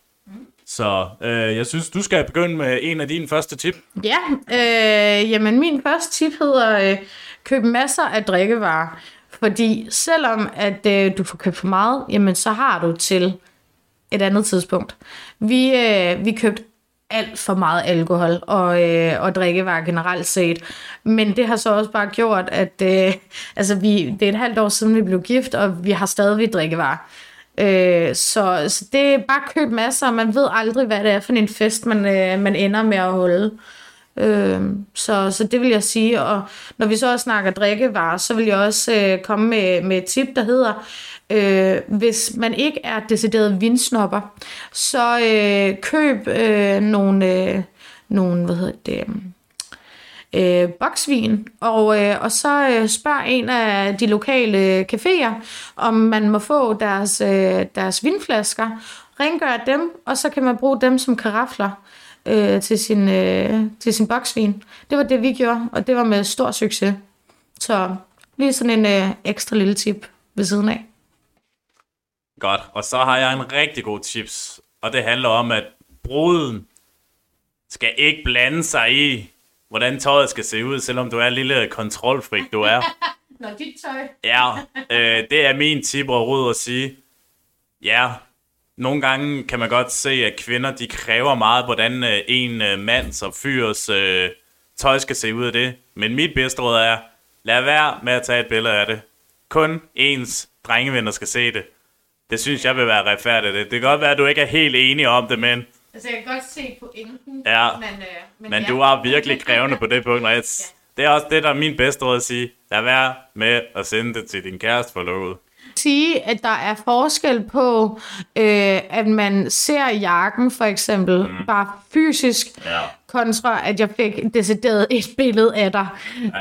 [SPEAKER 1] Så uh, jeg synes, du skal begynde med en af dine første tip.
[SPEAKER 2] Ja, øh, jamen min første tip hedder, øh, køb masser af drikkevarer. Fordi selvom at øh, du får købt for meget, jamen så har du til et andet tidspunkt. Vi, øh, vi købte alt for meget alkohol og, øh, og drikkevarer generelt set. Men det har så også bare gjort, at øh, altså vi, det er et halvt år siden, vi blev gift, og vi har stadigvæk drikkevarer. Øh, så, så det er bare køb masser, og man ved aldrig, hvad det er for en fest, man, øh, man ender med at holde. Øh, Øhm, så, så det vil jeg sige. Og når vi så også snakker drikkevarer, så vil jeg også øh, komme med, med et tip, der hedder, øh, hvis man ikke er decideret vinsnopper, så øh, køb øh, nogle, øh, nogle, hvad hedder det, øh, boksvin, og, øh, og så øh, spørg en af de lokale caféer, om man må få deres, øh, deres vinflasker, rengør dem, og så kan man bruge dem som karafler øh, til, sin, øh, til sin boksvin. Det var det, vi gjorde, og det var med stor succes. Så lige sådan en øh, ekstra lille tip ved siden af.
[SPEAKER 1] Godt, og så har jeg en rigtig god tips, og det handler om, at bruden skal ikke blande sig i, hvordan tøjet skal se ud, selvom du er en lille kontrolfrik, du er.
[SPEAKER 2] Nå, dit tøj.
[SPEAKER 1] Ja, øh, det er min tip og råd at sige. Ja, nogle gange kan man godt se, at kvinder de kræver meget, hvordan øh, en øh, mands og fyrs øh, tøj skal se ud af det. Men mit bedste råd er, lad være med at tage et billede af det. Kun ens drengevenner skal se det. Det synes jeg vil være retfærdigt. Det kan godt være, at du ikke er helt enig om det, men,
[SPEAKER 2] Altså, jeg kan godt se pointen,
[SPEAKER 1] Ja,
[SPEAKER 2] men, øh, men,
[SPEAKER 1] men
[SPEAKER 2] ja.
[SPEAKER 1] du er virkelig krævende på det punkt. Og jeg, det er også det, der er min bedste råd at sige. Lad være med at sende det til din kæreste forlovet.
[SPEAKER 2] Sige, at der er forskel på, øh, at man ser jakken for eksempel mm. bare fysisk,
[SPEAKER 1] Ja.
[SPEAKER 2] kontra at jeg fik decideret et billede af dig.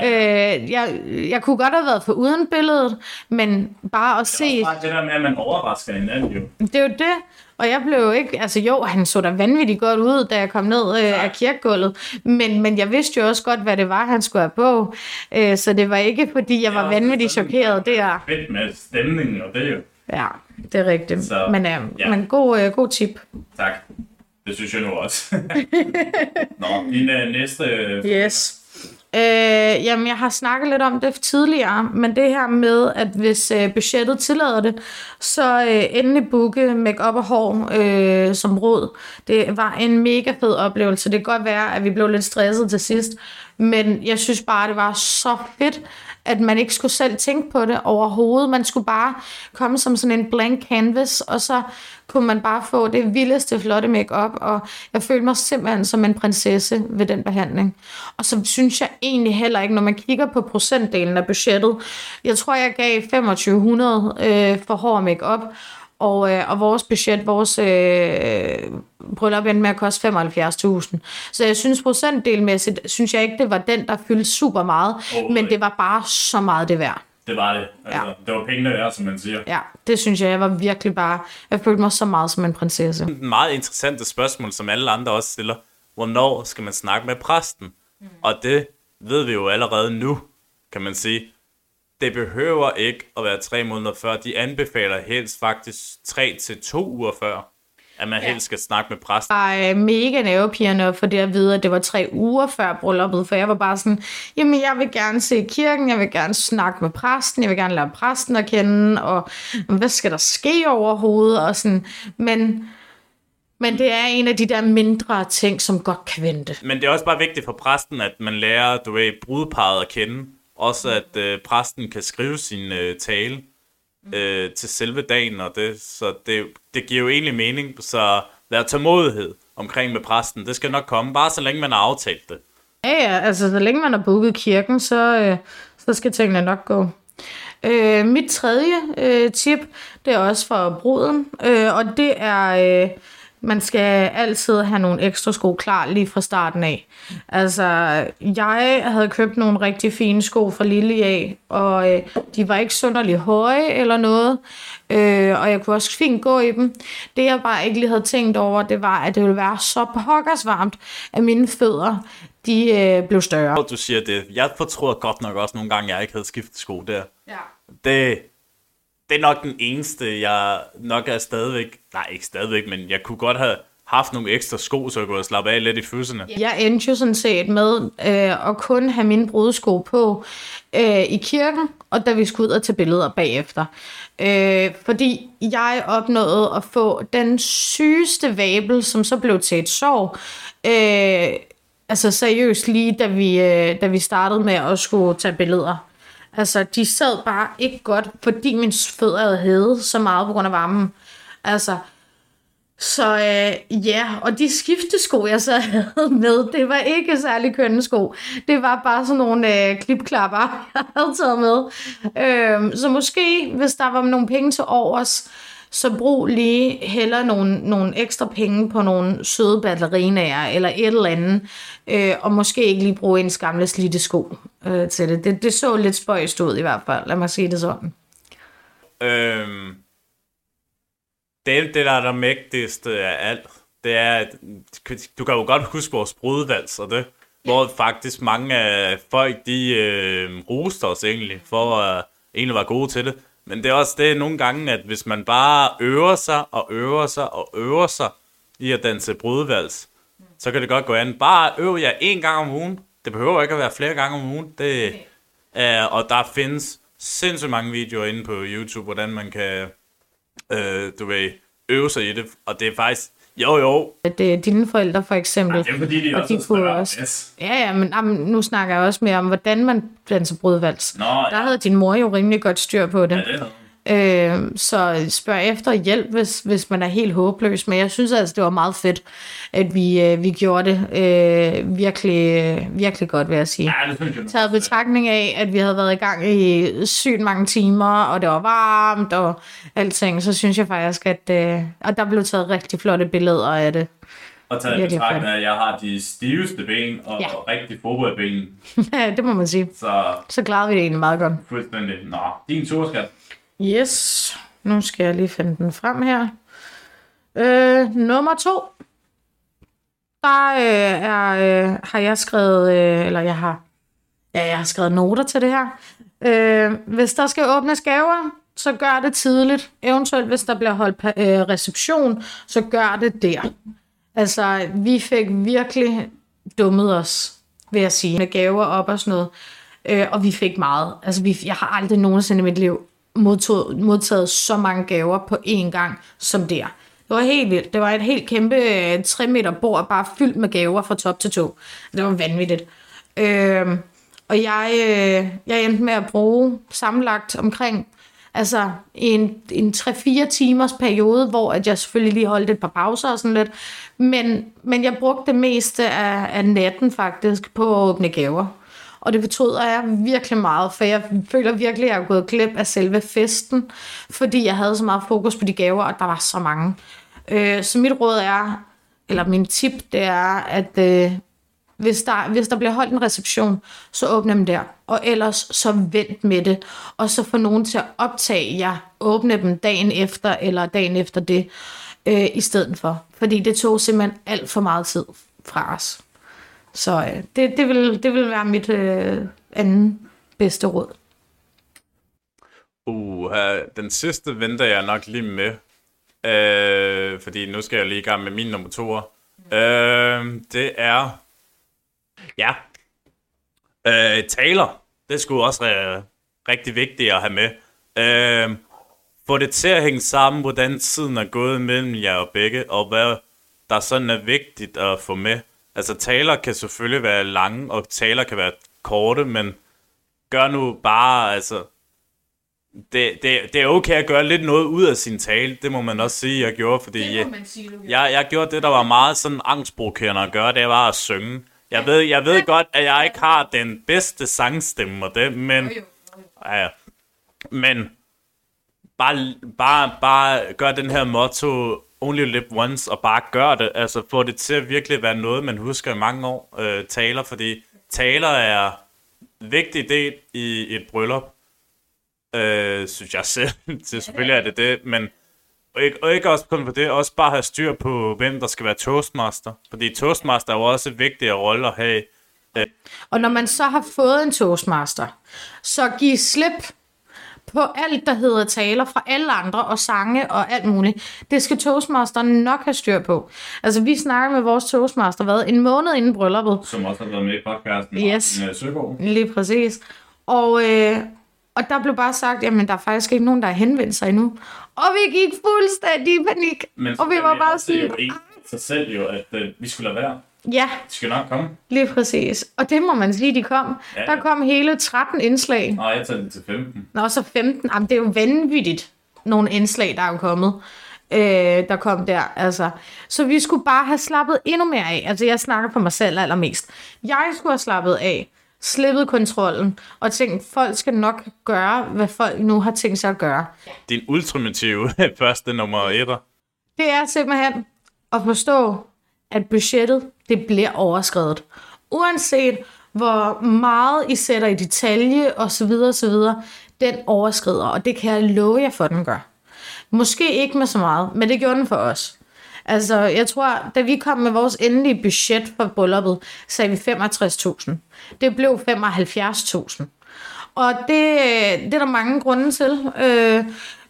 [SPEAKER 2] Øh, jeg, jeg kunne godt have været for uden billedet, men bare at se,
[SPEAKER 1] Det der med, at man overrasker hinanden jo.
[SPEAKER 2] det er jo det. Og jeg blev jo ikke, altså jo, han så da vanvittigt godt ud, da jeg kom ned øh, af kirkegulvet, men, men jeg vidste jo også godt, hvad det var, han skulle have på, øh, så det var ikke, fordi jeg var vanvittigt chokeret der.
[SPEAKER 1] Fedt med stemningen, og det jo...
[SPEAKER 2] Ja, det er rigtigt.
[SPEAKER 1] Så,
[SPEAKER 2] men, øh,
[SPEAKER 1] ja.
[SPEAKER 2] men god, øh, god tip.
[SPEAKER 1] Tak. Det synes jeg nu også. Nå, din uh, næste...
[SPEAKER 2] Yes. Øh, jamen, jeg har snakket lidt om det tidligere, men det her med, at hvis øh, budgettet tillader det, så øh, endelig booke make-up og hår øh, som råd. Det var en mega fed oplevelse. Det kan godt være, at vi blev lidt stresset til sidst, men jeg synes bare, det var så fedt, at man ikke skulle selv tænke på det overhovedet. Man skulle bare komme som sådan en blank canvas, og så kunne man bare få det vildeste flotte makeup, og jeg følte mig simpelthen som en prinsesse ved den behandling. Og så synes jeg egentlig heller ikke, når man kigger på procentdelen af budgettet, jeg tror, jeg gav 2500 øh, for hår og makeup, og, øh, og vores budget, vores øh, bryllup endte med at koste 75.000. Så jeg synes procentdelmæssigt, synes jeg ikke, det var den, der fyldte super meget, men det var bare så meget det værd.
[SPEAKER 1] Det var det. Altså, ja. Det var pengene værd, som man siger.
[SPEAKER 2] Ja, det synes jeg, jeg var virkelig bare, jeg følte mig så meget som en prinsesse.
[SPEAKER 1] Et meget interessant spørgsmål, som alle andre også stiller. Hvornår skal man snakke med præsten? Mm. Og det ved vi jo allerede nu, kan man sige. Det behøver ikke at være tre måneder før. De anbefaler helst faktisk tre til to uger før, at man ja. helst skal snakke med præsten.
[SPEAKER 2] Jeg er mega nervepirrende for det at vide, at det var tre uger før brylluppet, for jeg var bare sådan, jamen jeg vil gerne se kirken, jeg vil gerne snakke med præsten, jeg vil gerne lære præsten at kende, og hvad skal der ske overhovedet, og sådan, men... Men det er en af de der mindre ting, som godt kan vente.
[SPEAKER 1] Men det er også bare vigtigt for præsten, at man lærer, du ved, brudparet at kende. Også at øh, præsten kan skrive sin øh, tale øh, til selve dagen, og det, så det, det giver jo egentlig mening, så vær tålmodighed omkring med præsten. Det skal nok komme, bare så længe man har aftalt det.
[SPEAKER 2] Ja, ja, altså så længe man har booket kirken, så, øh, så skal tingene nok gå. Øh, mit tredje øh, tip, det er også for bruden, øh, og det er... Øh, man skal altid have nogle ekstra sko klar lige fra starten af. Altså, jeg havde købt nogle rigtig fine sko fra Lille af, og øh, de var ikke sunderligt høje eller noget, øh, og jeg kunne også fint gå i dem. Det jeg bare ikke lige havde tænkt over, det var, at det ville være så pokkers varmt, at mine fødder, de øh, blev større.
[SPEAKER 1] Du siger det. Jeg fortryder godt nok også nogle gange, at jeg ikke havde skiftet sko der.
[SPEAKER 2] Ja.
[SPEAKER 1] Det, det er nok den eneste, jeg nok er stadigvæk, nej ikke stadigvæk, men jeg kunne godt have haft nogle ekstra sko, så jeg kunne slappe af lidt i fødserne.
[SPEAKER 2] Jeg endte jo sådan set med øh, at kun have mine brudesko på øh, i kirken, og da vi skulle ud og tage billeder bagefter. Øh, fordi jeg opnåede at få den sygeste vabel, som så blev til et sår. Øh, altså seriøst lige, da vi, øh, da vi startede med at skulle tage billeder. Altså, de sad bare ikke godt, fordi min fødder havde hævet så meget på grund af varmen. Altså, så øh, ja, og de skiftesko, jeg så havde med, det var ikke særlig kønne sko. Det var bare sådan nogle øh, klipklapper, jeg havde taget med. Øh, så måske, hvis der var nogle penge til overs, så brug lige heller nogle, nogle ekstra penge på nogle søde batterinager eller et eller andet, øh, og måske ikke lige bruge en gamle slidte sko øh, til det. det. Det så lidt spøjst ud i hvert fald, lad mig sige det sådan.
[SPEAKER 1] Øhm, det, det der er der mægtigste af alt, det er, at du kan jo godt huske vores brudvals og det, hvor faktisk mange af folk, de øh, roste os egentlig, for at egentlig være gode til det. Men det er også det nogle gange, at hvis man bare øver sig og øver sig og øver sig i at danse brudvals, så kan det godt gå an. Bare øv jer en gang om ugen. Det behøver ikke at være flere gange om ugen. Det, er, og der findes sindssygt mange videoer inde på YouTube, hvordan man kan øh, du ved, øve sig i det. Og det er faktisk, jo jo.
[SPEAKER 2] Det er dine forældre for eksempel. Ja,
[SPEAKER 1] det er fordi, de
[SPEAKER 2] og
[SPEAKER 1] også,
[SPEAKER 2] de kunne også
[SPEAKER 1] yes.
[SPEAKER 2] Ja, ja, men jamen, nu snakker jeg også mere om, hvordan man danser brudvals.
[SPEAKER 1] Nå, ja.
[SPEAKER 2] Der havde din mor jo rimelig godt styr på det.
[SPEAKER 1] Ja, det havde.
[SPEAKER 2] Øh, så spørg efter hjælp, hvis, hvis man er helt håbløs. Men jeg synes altså, det var meget fedt, at vi, øh, vi gjorde det øh, virkelig, øh, virkelig godt, vil jeg sige.
[SPEAKER 1] Ja, det synes jeg.
[SPEAKER 2] Taget betragtning af, at vi havde været i gang i sygt mange timer, og det var varmt og alting, så synes jeg faktisk, at øh, og der blev taget rigtig flotte billeder af det.
[SPEAKER 1] Og taget i betragtning af, at jeg har de stiveste ben og
[SPEAKER 2] Ja.
[SPEAKER 1] ja. rigtig fodboldben.
[SPEAKER 2] det må man sige.
[SPEAKER 1] Så
[SPEAKER 2] Så klarede vi det egentlig meget godt.
[SPEAKER 1] fuldstændig. Nå, din tur, skat.
[SPEAKER 2] Yes, nu skal jeg lige finde den frem her. Øh, nummer to. Der øh, er, øh, har jeg skrevet, øh, eller jeg har, ja, jeg har skrevet noter til det her. Øh, hvis der skal åbnes gaver, så gør det tidligt. Eventuelt, hvis der bliver holdt øh, reception, så gør det der. Altså, vi fik virkelig dummet os, vil jeg sige, med gaver op og sådan noget. Øh, og vi fik meget. Altså, vi, jeg har aldrig nogensinde i mit liv modtog, modtaget så mange gaver på én gang som der. Det var helt vildt. Det var et helt kæmpe øh, 3 meter bord, bare fyldt med gaver fra top til to. Det var vanvittigt. Øh, og jeg, øh, jeg endte med at bruge sammenlagt omkring altså en, en 3-4 timers periode, hvor at jeg selvfølgelig lige holdt et par pauser og sådan lidt. Men, men jeg brugte det meste af, af natten faktisk på at åbne gaver. Og det betyder jeg virkelig meget, for jeg føler virkelig, at jeg er gået glip af selve festen, fordi jeg havde så meget fokus på de gaver, og der var så mange. Øh, så mit råd er, eller min tip, det er, at øh, hvis, der, hvis der bliver holdt en reception, så åbne dem der. Og ellers så vent med det. Og så få nogen til at optage jer. Åbne dem dagen efter, eller dagen efter det, øh, i stedet for. Fordi det tog simpelthen alt for meget tid fra os. Så øh, det, det, vil, det vil være mit øh, anden bedste råd.
[SPEAKER 1] Uh, den sidste venter jeg nok lige med. Øh, fordi nu skal jeg lige i gang med min nummer to. Øh, det er... Ja. Øh, taler. Det skulle også være rigtig vigtigt at have med. Øh, få det til at hænge sammen, hvordan tiden er gået mellem jer og begge, og hvad der sådan er vigtigt at få med. Altså taler kan selvfølgelig være lange, og taler kan være korte, men gør nu bare, altså, det, det, det er okay at gøre lidt noget ud af sin tale, det må man også sige, jeg gjorde, fordi det jeg, sige, jeg, jeg gjorde det, der var meget sådan angstprovokerende at gøre, det var at synge. Jeg ved, jeg ved godt, at jeg ikke har den bedste sangstemme og det, men... Ja, men bare, bare, bare gør den her motto only live once, og bare gør det. Altså få det til at virkelig være noget, man husker i mange år. Øh, taler, fordi taler er en vigtig del i et bryllup. Øh, synes jeg selv. så selvfølgelig er det det, men og ikke, og ikke også kun for det, også bare have styr på, hvem der skal være toastmaster. Fordi toastmaster er jo også en vigtig rolle at have.
[SPEAKER 2] Øh. Og når man så har fået en toastmaster, så giv slip på alt, der hedder taler fra alle andre, og sange og alt muligt. Det skal Toastmaster nok have styr på. Altså, vi snakker med vores Toastmaster, hvad, en måned inden brylluppet.
[SPEAKER 1] Som også har været med i podcasten.
[SPEAKER 2] Yes. Søgaard. Lige præcis. Og, øh, og der blev bare sagt, jamen, der er faktisk ikke nogen, der har henvendt sig endnu. Og vi gik fuldstændig i panik.
[SPEAKER 1] Men
[SPEAKER 2] og vi var bare sige...
[SPEAKER 1] Det er jo sig selv jo, at uh, vi skulle lade være.
[SPEAKER 2] Ja.
[SPEAKER 1] De skal nok komme.
[SPEAKER 2] Lige præcis. Og det må man sige, de kom. Ja, ja. Der kom hele 13 indslag.
[SPEAKER 1] Nej, jeg tager det til 15.
[SPEAKER 2] Nå, så 15. Jamen, det er jo vanvittigt, nogle indslag, der er kommet. Øh, der kom der, altså. Så vi skulle bare have slappet endnu mere af. Altså, jeg snakker for mig selv allermest. Jeg skulle have slappet af, slippet kontrollen, og tænkt, folk skal nok gøre, hvad folk nu har tænkt sig at gøre.
[SPEAKER 1] Din ultimative første nummer etter.
[SPEAKER 2] Det er simpelthen at forstå, at budgettet det bliver overskrevet. Uanset hvor meget I sætter i detalje osv. osv., den overskrider, og det kan jeg love jer for, den gør. Måske ikke med så meget, men det gjorde den for os. Altså, jeg tror, da vi kom med vores endelige budget for brylluppet, sagde vi 65.000. Det blev 75.000. Og det, det er der mange grunde til. Øh,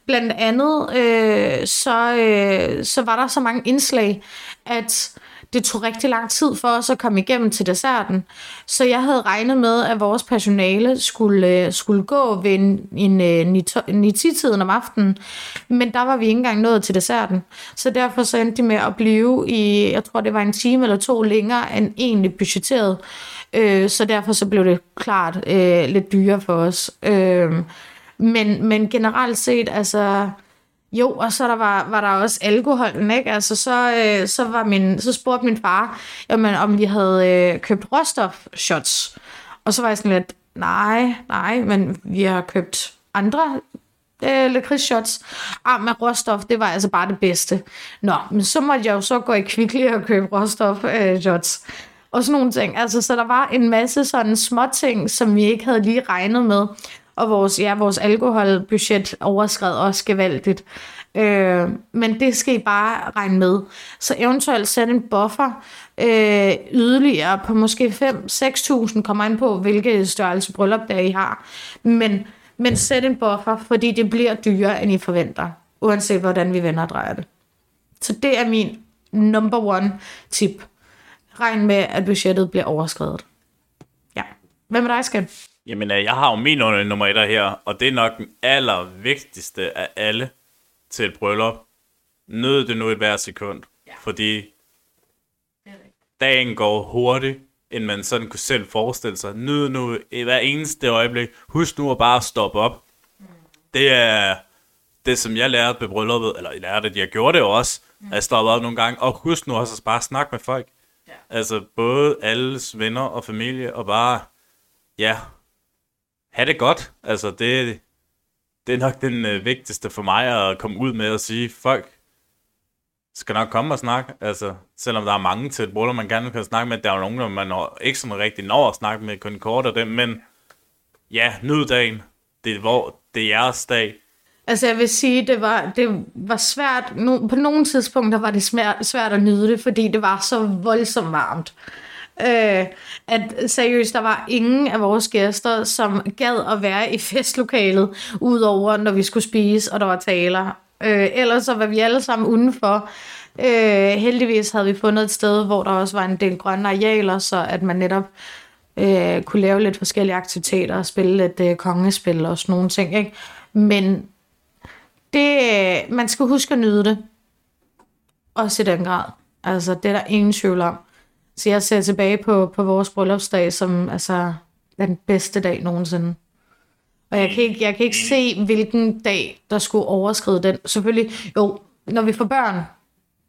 [SPEAKER 2] blandt andet, øh, så, øh, så var der så mange indslag, at det tog rigtig lang tid for os at komme igennem til desserten. Så jeg havde regnet med, at vores personale skulle, øh, skulle gå ved en, en, øh, en en tiden om aftenen. Men der var vi ikke engang nået til desserten. Så derfor så endte de med at blive i, jeg tror det var en time eller to længere end egentlig budgetteret. Øh, så derfor så blev det klart øh, lidt dyrere for os. Øh, men, men generelt set, altså jo, og så der var, var der også alkoholen, ikke? Altså, så, øh, så, var min, så spurgte min far, jamen, om vi havde øh, købt råstofshots. Og så var jeg sådan lidt, nej, nej, men vi har købt andre øh, lakridsshots. Ah, med råstof, det var altså bare det bedste. Nå, men så måtte jeg jo så gå i Kvickly og købe råstof-shots. Og sådan nogle ting. Altså, så der var en masse sådan små ting, som vi ikke havde lige regnet med og vores, ja, vores alkoholbudget overskred også gevaldigt. Øh, men det skal I bare regne med. Så eventuelt sætte en buffer øh, yderligere på måske 5-6.000, kommer an på, hvilke størrelse bryllup der I har. Men, men sæt en buffer, fordi det bliver dyrere, end I forventer, uanset hvordan vi vender og drejer det. Så det er min number one tip. Regn med, at budgettet bliver overskrevet. Ja. Hvad med dig, Skan?
[SPEAKER 1] Jamen, øh, jeg har jo min nummer et her, og det er nok den allervigtigste af alle til et bryllup. Nød det nu et hver sekund, ja. fordi dagen går hurtigt, end man sådan kunne selv forestille sig. Nyd nu i hver eneste øjeblik. Husk nu at bare stoppe op. Mm. Det er det, som jeg lærte ved brylluppet, eller jeg lærte, at jeg gjorde det også, mm. at stoppe op nogle gange, og husk nu også at bare snakke med folk. Ja. Altså både alles venner og familie, og bare ja, have det godt. Altså, det, det er nok den øh, vigtigste for mig at komme ud med og sige, folk skal nok komme og snakke. Altså, selvom der er mange til et bryllup, man gerne kan snakke med, der er jo nogen, man når, ikke sådan rigtig når at snakke med, kun kort og dem, men ja, nyd dagen. Det er, hvor, det er jeres dag.
[SPEAKER 2] Altså jeg vil sige, det var, det var svært, no, på nogle tidspunkter var det svært, svært at nyde det, fordi det var så voldsomt varmt. Øh, at seriøst, der var ingen af vores gæster, som gad at være i festlokalet, udover når vi skulle spise, og der var taler. Øh, ellers så var vi alle sammen udenfor. Øh, heldigvis havde vi fundet et sted, hvor der også var en del grønne arealer, så at man netop øh, kunne lave lidt forskellige aktiviteter og spille lidt øh, kongespil og sådan nogle ting. Ikke? Men det, øh, man skal huske at nyde det. Også i den grad. Altså, det er der ingen tvivl om. Så jeg ser tilbage på, på vores bryllupsdag som altså, den bedste dag nogensinde. Og jeg kan, ikke, jeg kan ikke se, hvilken dag, der skulle overskride den. Selvfølgelig, jo, når vi får børn,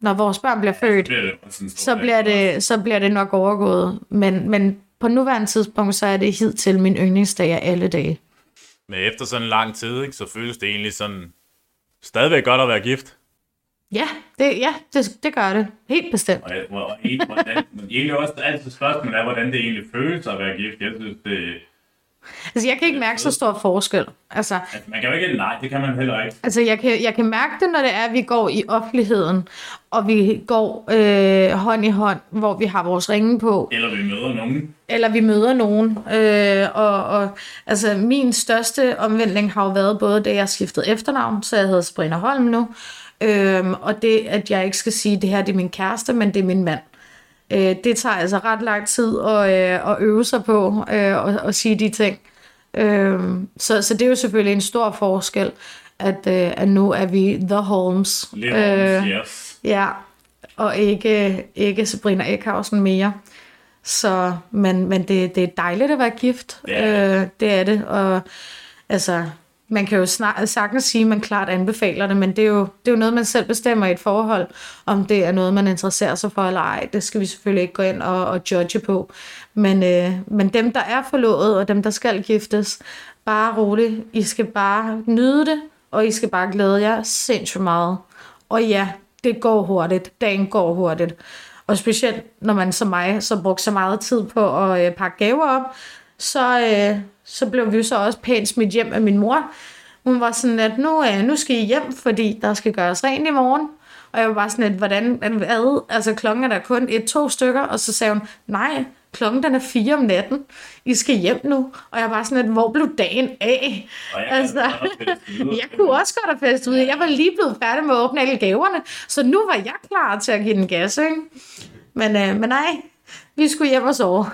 [SPEAKER 2] når vores børn bliver født, så bliver det, så bliver det nok overgået. Men, men på nuværende tidspunkt, så er det hidtil min yndlingsdag af alle dage.
[SPEAKER 1] Men efter sådan en lang tid, ikke, så føles det egentlig sådan stadigvæk godt at være gift.
[SPEAKER 2] Ja, det, ja, det, det gør det. Helt bestemt.
[SPEAKER 1] Og, og, og hvordan, men egentlig også altid spørgsmålet er, hvordan det egentlig føles at være gift. Jeg synes, det...
[SPEAKER 2] Altså, jeg kan ikke mærke så stor forskel. Altså,
[SPEAKER 1] altså, man kan jo ikke, nej, det kan man heller ikke.
[SPEAKER 2] Altså, jeg kan, jeg kan mærke det, når det er, at vi går i offentligheden, og vi går øh, hånd i hånd, hvor vi har vores ringe på.
[SPEAKER 1] Eller vi møder nogen.
[SPEAKER 2] Eller vi møder nogen. Øh, og, og altså, min største omvending har jo været både, da jeg skiftede efternavn, så jeg hedder Sabrina Holm nu, Øhm, og det, at jeg ikke skal sige, det her det er min kæreste, men det er min mand. Øh, det tager altså ret lang tid at, øh, at øve sig på øh, og, og sige de ting. Øh, så, så det er jo selvfølgelig en stor forskel, at, øh, at nu er vi The Holmes.
[SPEAKER 1] Lidt øh, yes.
[SPEAKER 2] Ja, og ikke, ikke Sabrina Eckhausen mere. Så, men, men det, det er dejligt at være gift.
[SPEAKER 1] Yeah.
[SPEAKER 2] Øh, det er det. Og altså, man kan jo snart, sagtens sige, at man klart anbefaler det, men det er, jo, det er jo noget, man selv bestemmer i et forhold, om det er noget, man interesserer sig for eller ej. Det skal vi selvfølgelig ikke gå ind og, og judge på. Men, øh, men dem, der er forlovet, og dem, der skal giftes, bare roligt. I skal bare nyde det, og I skal bare glæde jer sindssygt meget. Og ja, det går hurtigt. Dagen går hurtigt. Og specielt, når man som mig, så brugte så meget tid på at øh, pakke gaver op, så, øh, så blev vi jo så også pænt smidt hjem af min mor. Hun var sådan, at nu, øh, nu skal I hjem, fordi der skal gøres rent i morgen. Og jeg var bare sådan, at hvordan, hvad? Altså klokken er der kun et, to stykker, og så sagde hun, nej, klokken den er fire om natten. I skal hjem nu. Og jeg var sådan, at hvor blev dagen af?
[SPEAKER 1] jeg
[SPEAKER 2] altså, jeg kunne også godt have festet ud. Jeg var lige blevet færdig med at åbne alle gaverne, så nu var jeg klar til at give den gas, ikke? Men, øh, men nej, vi skulle hjem og sove.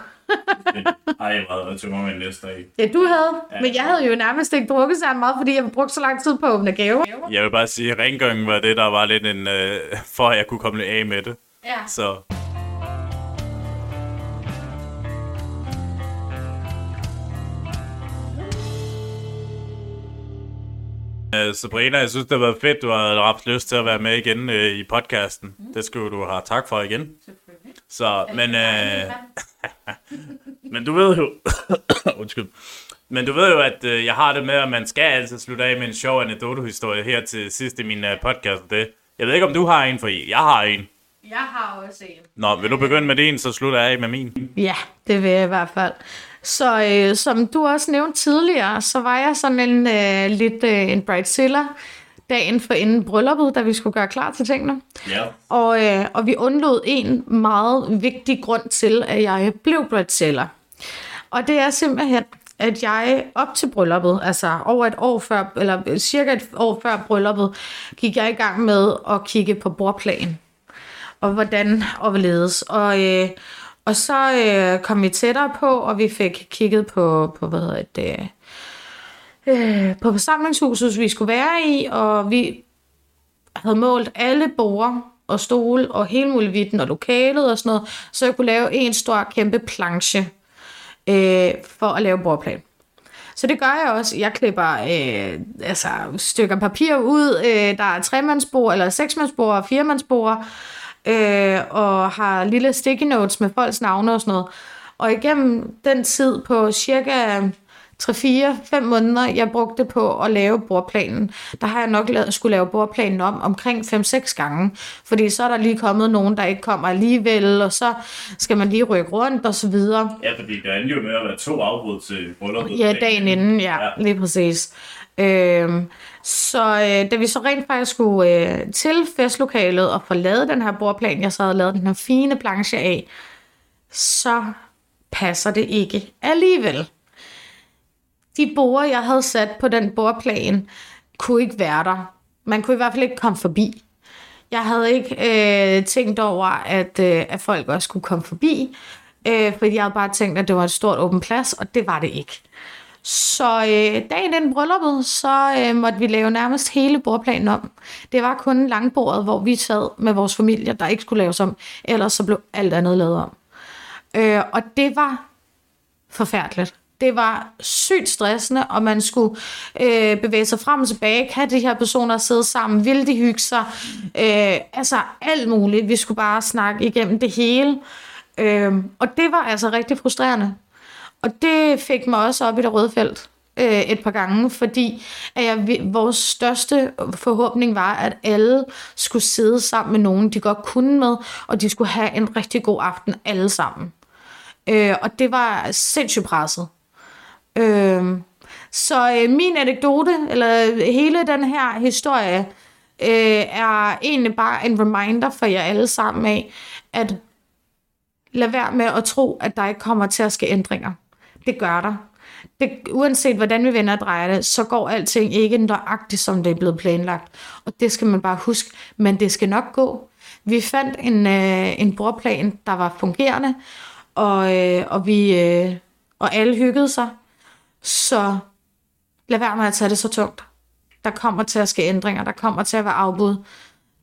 [SPEAKER 1] Ej, jeg havde tømmer min næste dag.
[SPEAKER 2] Ja, du havde. Ja. Men jeg havde jo nærmest ikke drukket så meget, fordi jeg brugte så lang tid på at åbne gaver.
[SPEAKER 1] Jeg vil bare sige, at rengøringen var det, der var lidt en... Øh, for at jeg kunne komme af med det.
[SPEAKER 2] Ja.
[SPEAKER 1] Så... Uh, Sabrina, jeg synes, det har været fedt, du har haft lyst til at være med igen uh, i podcasten. Mm. Det skulle du have tak for igen. Så, men... Uh, men du ved jo... Undskyld. Men du ved jo, at uh, jeg har det med, at man skal altid slutte af med en sjov anekdotehistorie her til sidst i min uh, podcast. Det. Jeg ved ikke, om du har en, for jeg har en.
[SPEAKER 2] Jeg har også en.
[SPEAKER 1] Nå, vil du begynde med din, så slutter jeg af med min?
[SPEAKER 2] Ja, det vil jeg i hvert fald. Så øh, som du også nævnte tidligere, så var jeg sådan en øh, lidt øh, en bridezilla dagen for inden brylluppet, da vi skulle gøre klar til tingene.
[SPEAKER 1] Ja.
[SPEAKER 2] Og, øh, og vi undlod en meget vigtig grund til, at jeg blev bridezilla. Og det er simpelthen, at jeg op til brylluppet, altså over et år før, eller cirka et år før brylluppet, gik jeg i gang med at kigge på bordplan. Og hvordan og hvorledes. Og, øh, og så øh, kom vi tættere på, og vi fik kigget på, på hvad hedder det, øh, på forsamlingshuset, vi skulle være i, og vi havde målt alle borde og stole og hele muligheden og lokalet og sådan noget, så jeg kunne lave en stor kæmpe planche øh, for at lave bordplan. Så det gør jeg også. Jeg klipper øh, altså, stykker papir ud. Øh, der er tremandsbord, eller seksmandsbord og firemandsbord. Øh, og har lille sticky notes med folks navne og sådan noget. Og igennem den tid på cirka 3-4-5 måneder, jeg brugte på at lave bordplanen, der har jeg nok lavet, skulle lave bordplanen om omkring 5-6 gange. Fordi så er der lige kommet nogen, der ikke kommer alligevel, og så skal man lige rykke rundt og så videre.
[SPEAKER 1] Ja, fordi der endte jo med at være to afbrud til brylluppet.
[SPEAKER 2] Ja, dagen inden, ja, ja. lige præcis. Øhm, så øh, da vi så rent faktisk skulle øh, til festlokalet og få lavet den her bordplan, jeg så havde lavet den her fine planche af, så passer det ikke alligevel. De borde, jeg havde sat på den bordplan, kunne ikke være der. Man kunne i hvert fald ikke komme forbi. Jeg havde ikke øh, tænkt over, at, øh, at folk også skulle komme forbi, øh, fordi jeg havde bare tænkt, at det var et stort åben plads, og det var det ikke. Så øh, dagen inden brylluppet, så øh, måtte vi lave nærmest hele bordplanen om. Det var kun langbordet, hvor vi sad med vores familie, der ikke skulle laves om. Ellers så blev alt andet lavet om. Øh, og det var forfærdeligt. Det var sygt stressende, og man skulle øh, bevæge sig frem og tilbage. Kan de her personer sidde sammen? Vil de hygge sig? Øh, altså alt muligt. Vi skulle bare snakke igennem det hele. Øh, og det var altså rigtig frustrerende. Og det fik mig også op i det røde felt øh, et par gange, fordi at jeg, vores største forhåbning var, at alle skulle sidde sammen med nogen, de godt kunne med, og de skulle have en rigtig god aften alle sammen. Øh, og det var sindssygt presset. Øh, så øh, min anekdote, eller hele den her historie, øh, er egentlig bare en reminder for jer alle sammen af, at lad være med at tro, at der ikke kommer til at ske ændringer. Det gør der. Det, uanset hvordan vi vender og drejer det, så går alting ikke nøjagtigt, som det er blevet planlagt. Og det skal man bare huske. Men det skal nok gå. Vi fandt en, øh, en bordplan, der var fungerende, og, øh, og, vi, øh, og alle hyggede sig. Så lad være med at tage det så tungt. Der kommer til at ske ændringer, der kommer til at være afbud.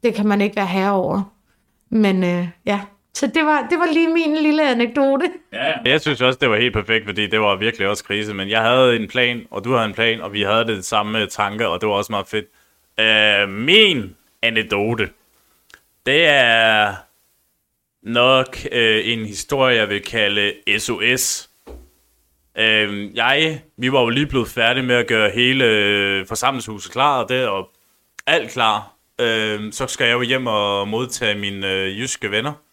[SPEAKER 2] Det kan man ikke være herre over. Men øh, ja, så det var, det var lige min lille anekdote.
[SPEAKER 1] Ja, jeg synes også, det var helt perfekt, fordi det var virkelig også krise. Men jeg havde en plan, og du havde en plan, og vi havde det samme øh, tanke, og det var også meget fedt. Øh, min anekdote, det er nok øh, en historie, jeg vil kalde SOS. Øh, jeg, vi var jo lige blevet færdige med at gøre hele øh, forsamlingshuset klar, og det og alt klar. Øh, så skal jeg jo hjem og modtage mine øh, jyske venner.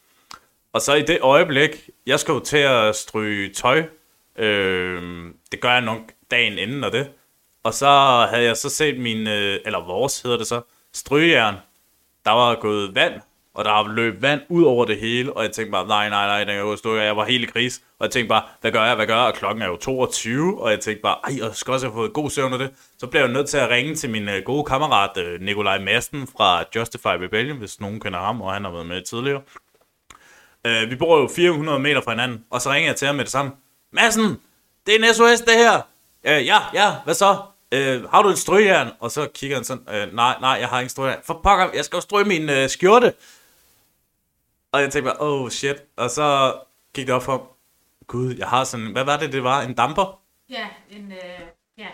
[SPEAKER 1] Og så i det øjeblik, jeg skal jo til at stryge tøj, øh, det gør jeg nok dagen inden og det. Og så havde jeg så set min, øh, eller vores hedder det så, strygejern. Der var gået vand, og der løb løbet vand ud over det hele, og jeg tænkte bare, nej, nej, nej, den kan jo jeg var helt i kris. Og jeg tænkte bare, hvad gør jeg, hvad gør jeg? Og klokken er jo 22, og jeg tænkte bare, ej, jeg skal også have fået god søvn af det. Så blev jeg nødt til at ringe til min øh, gode kammerat, øh, Nikolaj Madsen fra Justify Rebellion, hvis nogen kender ham, og han har været med tidligere. Øh, vi bor jo 400 meter fra hinanden, og så ringer jeg til ham med det samme. Madsen, det er en SOS det her. Øh, ja, ja, hvad så? Øh, har du en strygejern? Og så kigger han sådan, øh, nej, nej, jeg har ikke strygejern. For pokker, jeg skal jo stryge min øh, skjorte. Og jeg tænkte bare, oh shit. Og så gik det op for gud, jeg har sådan, hvad var det, det var? En damper?
[SPEAKER 2] Ja, en, øh, ja.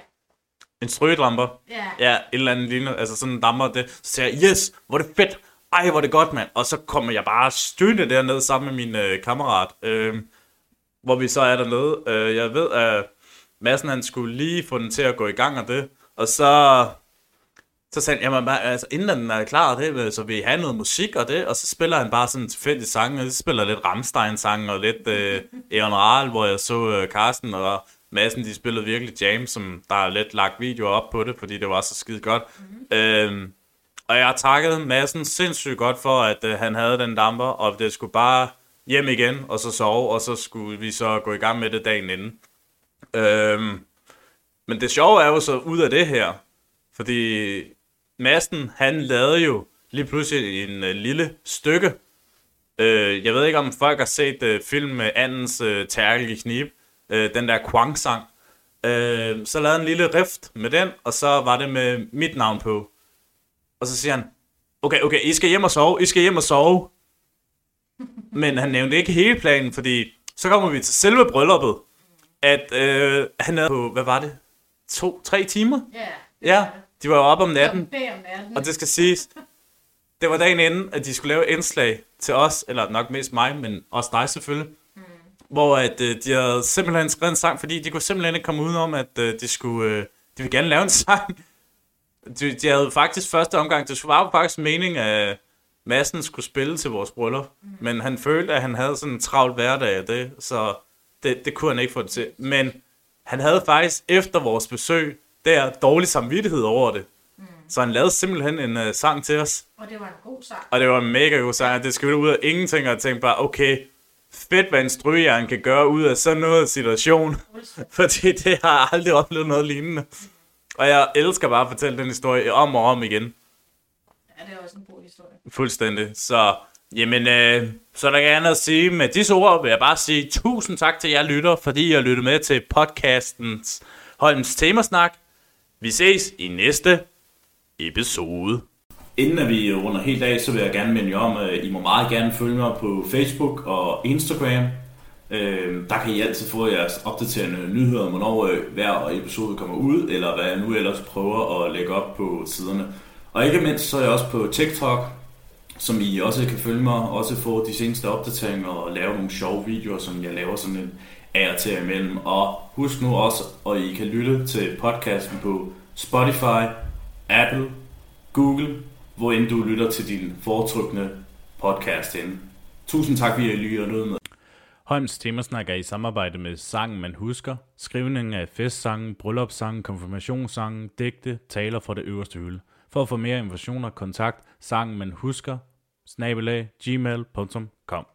[SPEAKER 1] En strygedramper?
[SPEAKER 2] Ja.
[SPEAKER 1] Ja, et eller andet lignende, altså sådan en damper. Det. Så siger jeg, yes, hvor er det fedt ej, hvor det godt, mand. Og så kommer jeg bare støtte derned sammen med min øh, kammerat, øh, hvor vi så er dernede. Øh, jeg ved, at Madsen han skulle lige få den til at gå i gang af det, og så, så sagde han, jamen, altså, inden den er klar, det, så vi have noget musik og det, og så spiller han bare sådan en tilfældig sang, og så spiller lidt Rammstein-sang og lidt øh, Eon Rahl, hvor jeg så øh, Carsten og Madsen, de spillede virkelig jam, som der er lidt lagt videoer op på det, fordi det var så skide godt. Mm-hmm. Øh, og jeg takkede massen sindssygt godt for, at øh, han havde den damper, og det skulle bare hjem igen, og så sove, og så skulle vi så gå i gang med det dagen inden. Øhm, men det sjove er jo så ud af det her, fordi Masten, han lavede jo lige pludselig en øh, lille stykke. Øh, jeg ved ikke, om folk har set øh, film med Andens øh, tærkel i knib, øh, den der Kwang-sang. Øh, så lavede en lille rift med den, og så var det med mit navn på. Og så siger han, okay, okay, I skal hjem og sove, I skal hjem og sove. Men han nævnte ikke hele planen, fordi så kommer vi til selve brylluppet, at øh, han er på, hvad var det, to, tre timer?
[SPEAKER 2] Ja.
[SPEAKER 1] Ja, de var jo op om natten,
[SPEAKER 2] om natten.
[SPEAKER 1] og det skal siges, det var dagen inden, at de skulle lave indslag til os, eller nok mest mig, men også dig selvfølgelig. Mm. hvor at, øh, de havde simpelthen skrevet en sang, fordi de kunne simpelthen ikke komme udenom, at øh, de skulle, øh, de ville gerne lave en sang. De, de havde faktisk første omgang, det var faktisk mening, at Madsen skulle spille til vores bryllup, mm. men han følte, at han havde sådan en travlt hverdag af det, så det, det kunne han ikke få det til. Men han havde faktisk efter vores besøg der dårlig samvittighed over det. Mm. Så han lavede simpelthen en uh, sang til os.
[SPEAKER 2] Og det var en god sang.
[SPEAKER 1] Og det var en mega god sang. Det skulle ud af ingenting, og jeg tænkte bare, okay, fedt, hvad en strygejern kan gøre ud af sådan noget situation. Fordi det har jeg aldrig oplevet noget lignende. Og jeg elsker bare at fortælle den historie om og om igen.
[SPEAKER 2] Ja, det er også en god historie.
[SPEAKER 1] Fuldstændig. Så, jamen, øh, så er der gerne at sige, med disse ord vil jeg bare sige tusind tak til jer lytter, fordi I har lyttet med til podcastens Holms Temasnak. Vi ses i næste episode. Inden at vi runder helt af, så vil jeg gerne minde jer om, at I må meget gerne følge mig på Facebook og Instagram. Øh, der kan I altid få jeres opdaterende nyheder om, hvornår øh, hver episode kommer ud, eller hvad jeg nu ellers prøver at lægge op på siderne. Og ikke mindst så er jeg også på TikTok, som I også kan følge mig, også få de seneste opdateringer og lave nogle sjove videoer, som jeg laver sådan en af og til imellem. Og husk nu også, at I kan lytte til podcasten på Spotify, Apple, Google, hvor end du lytter til din foretrukne podcast ind. Tusind tak, fordi I lytter med. Holms Temasnak er i samarbejde med Sangen Man Husker, skrivningen af festsangen, bryllupssangen, konfirmationssangen, digte, taler fra det øverste hylde. For at få mere informationer, kontakt sangen man husker, snabelag, gmail.com.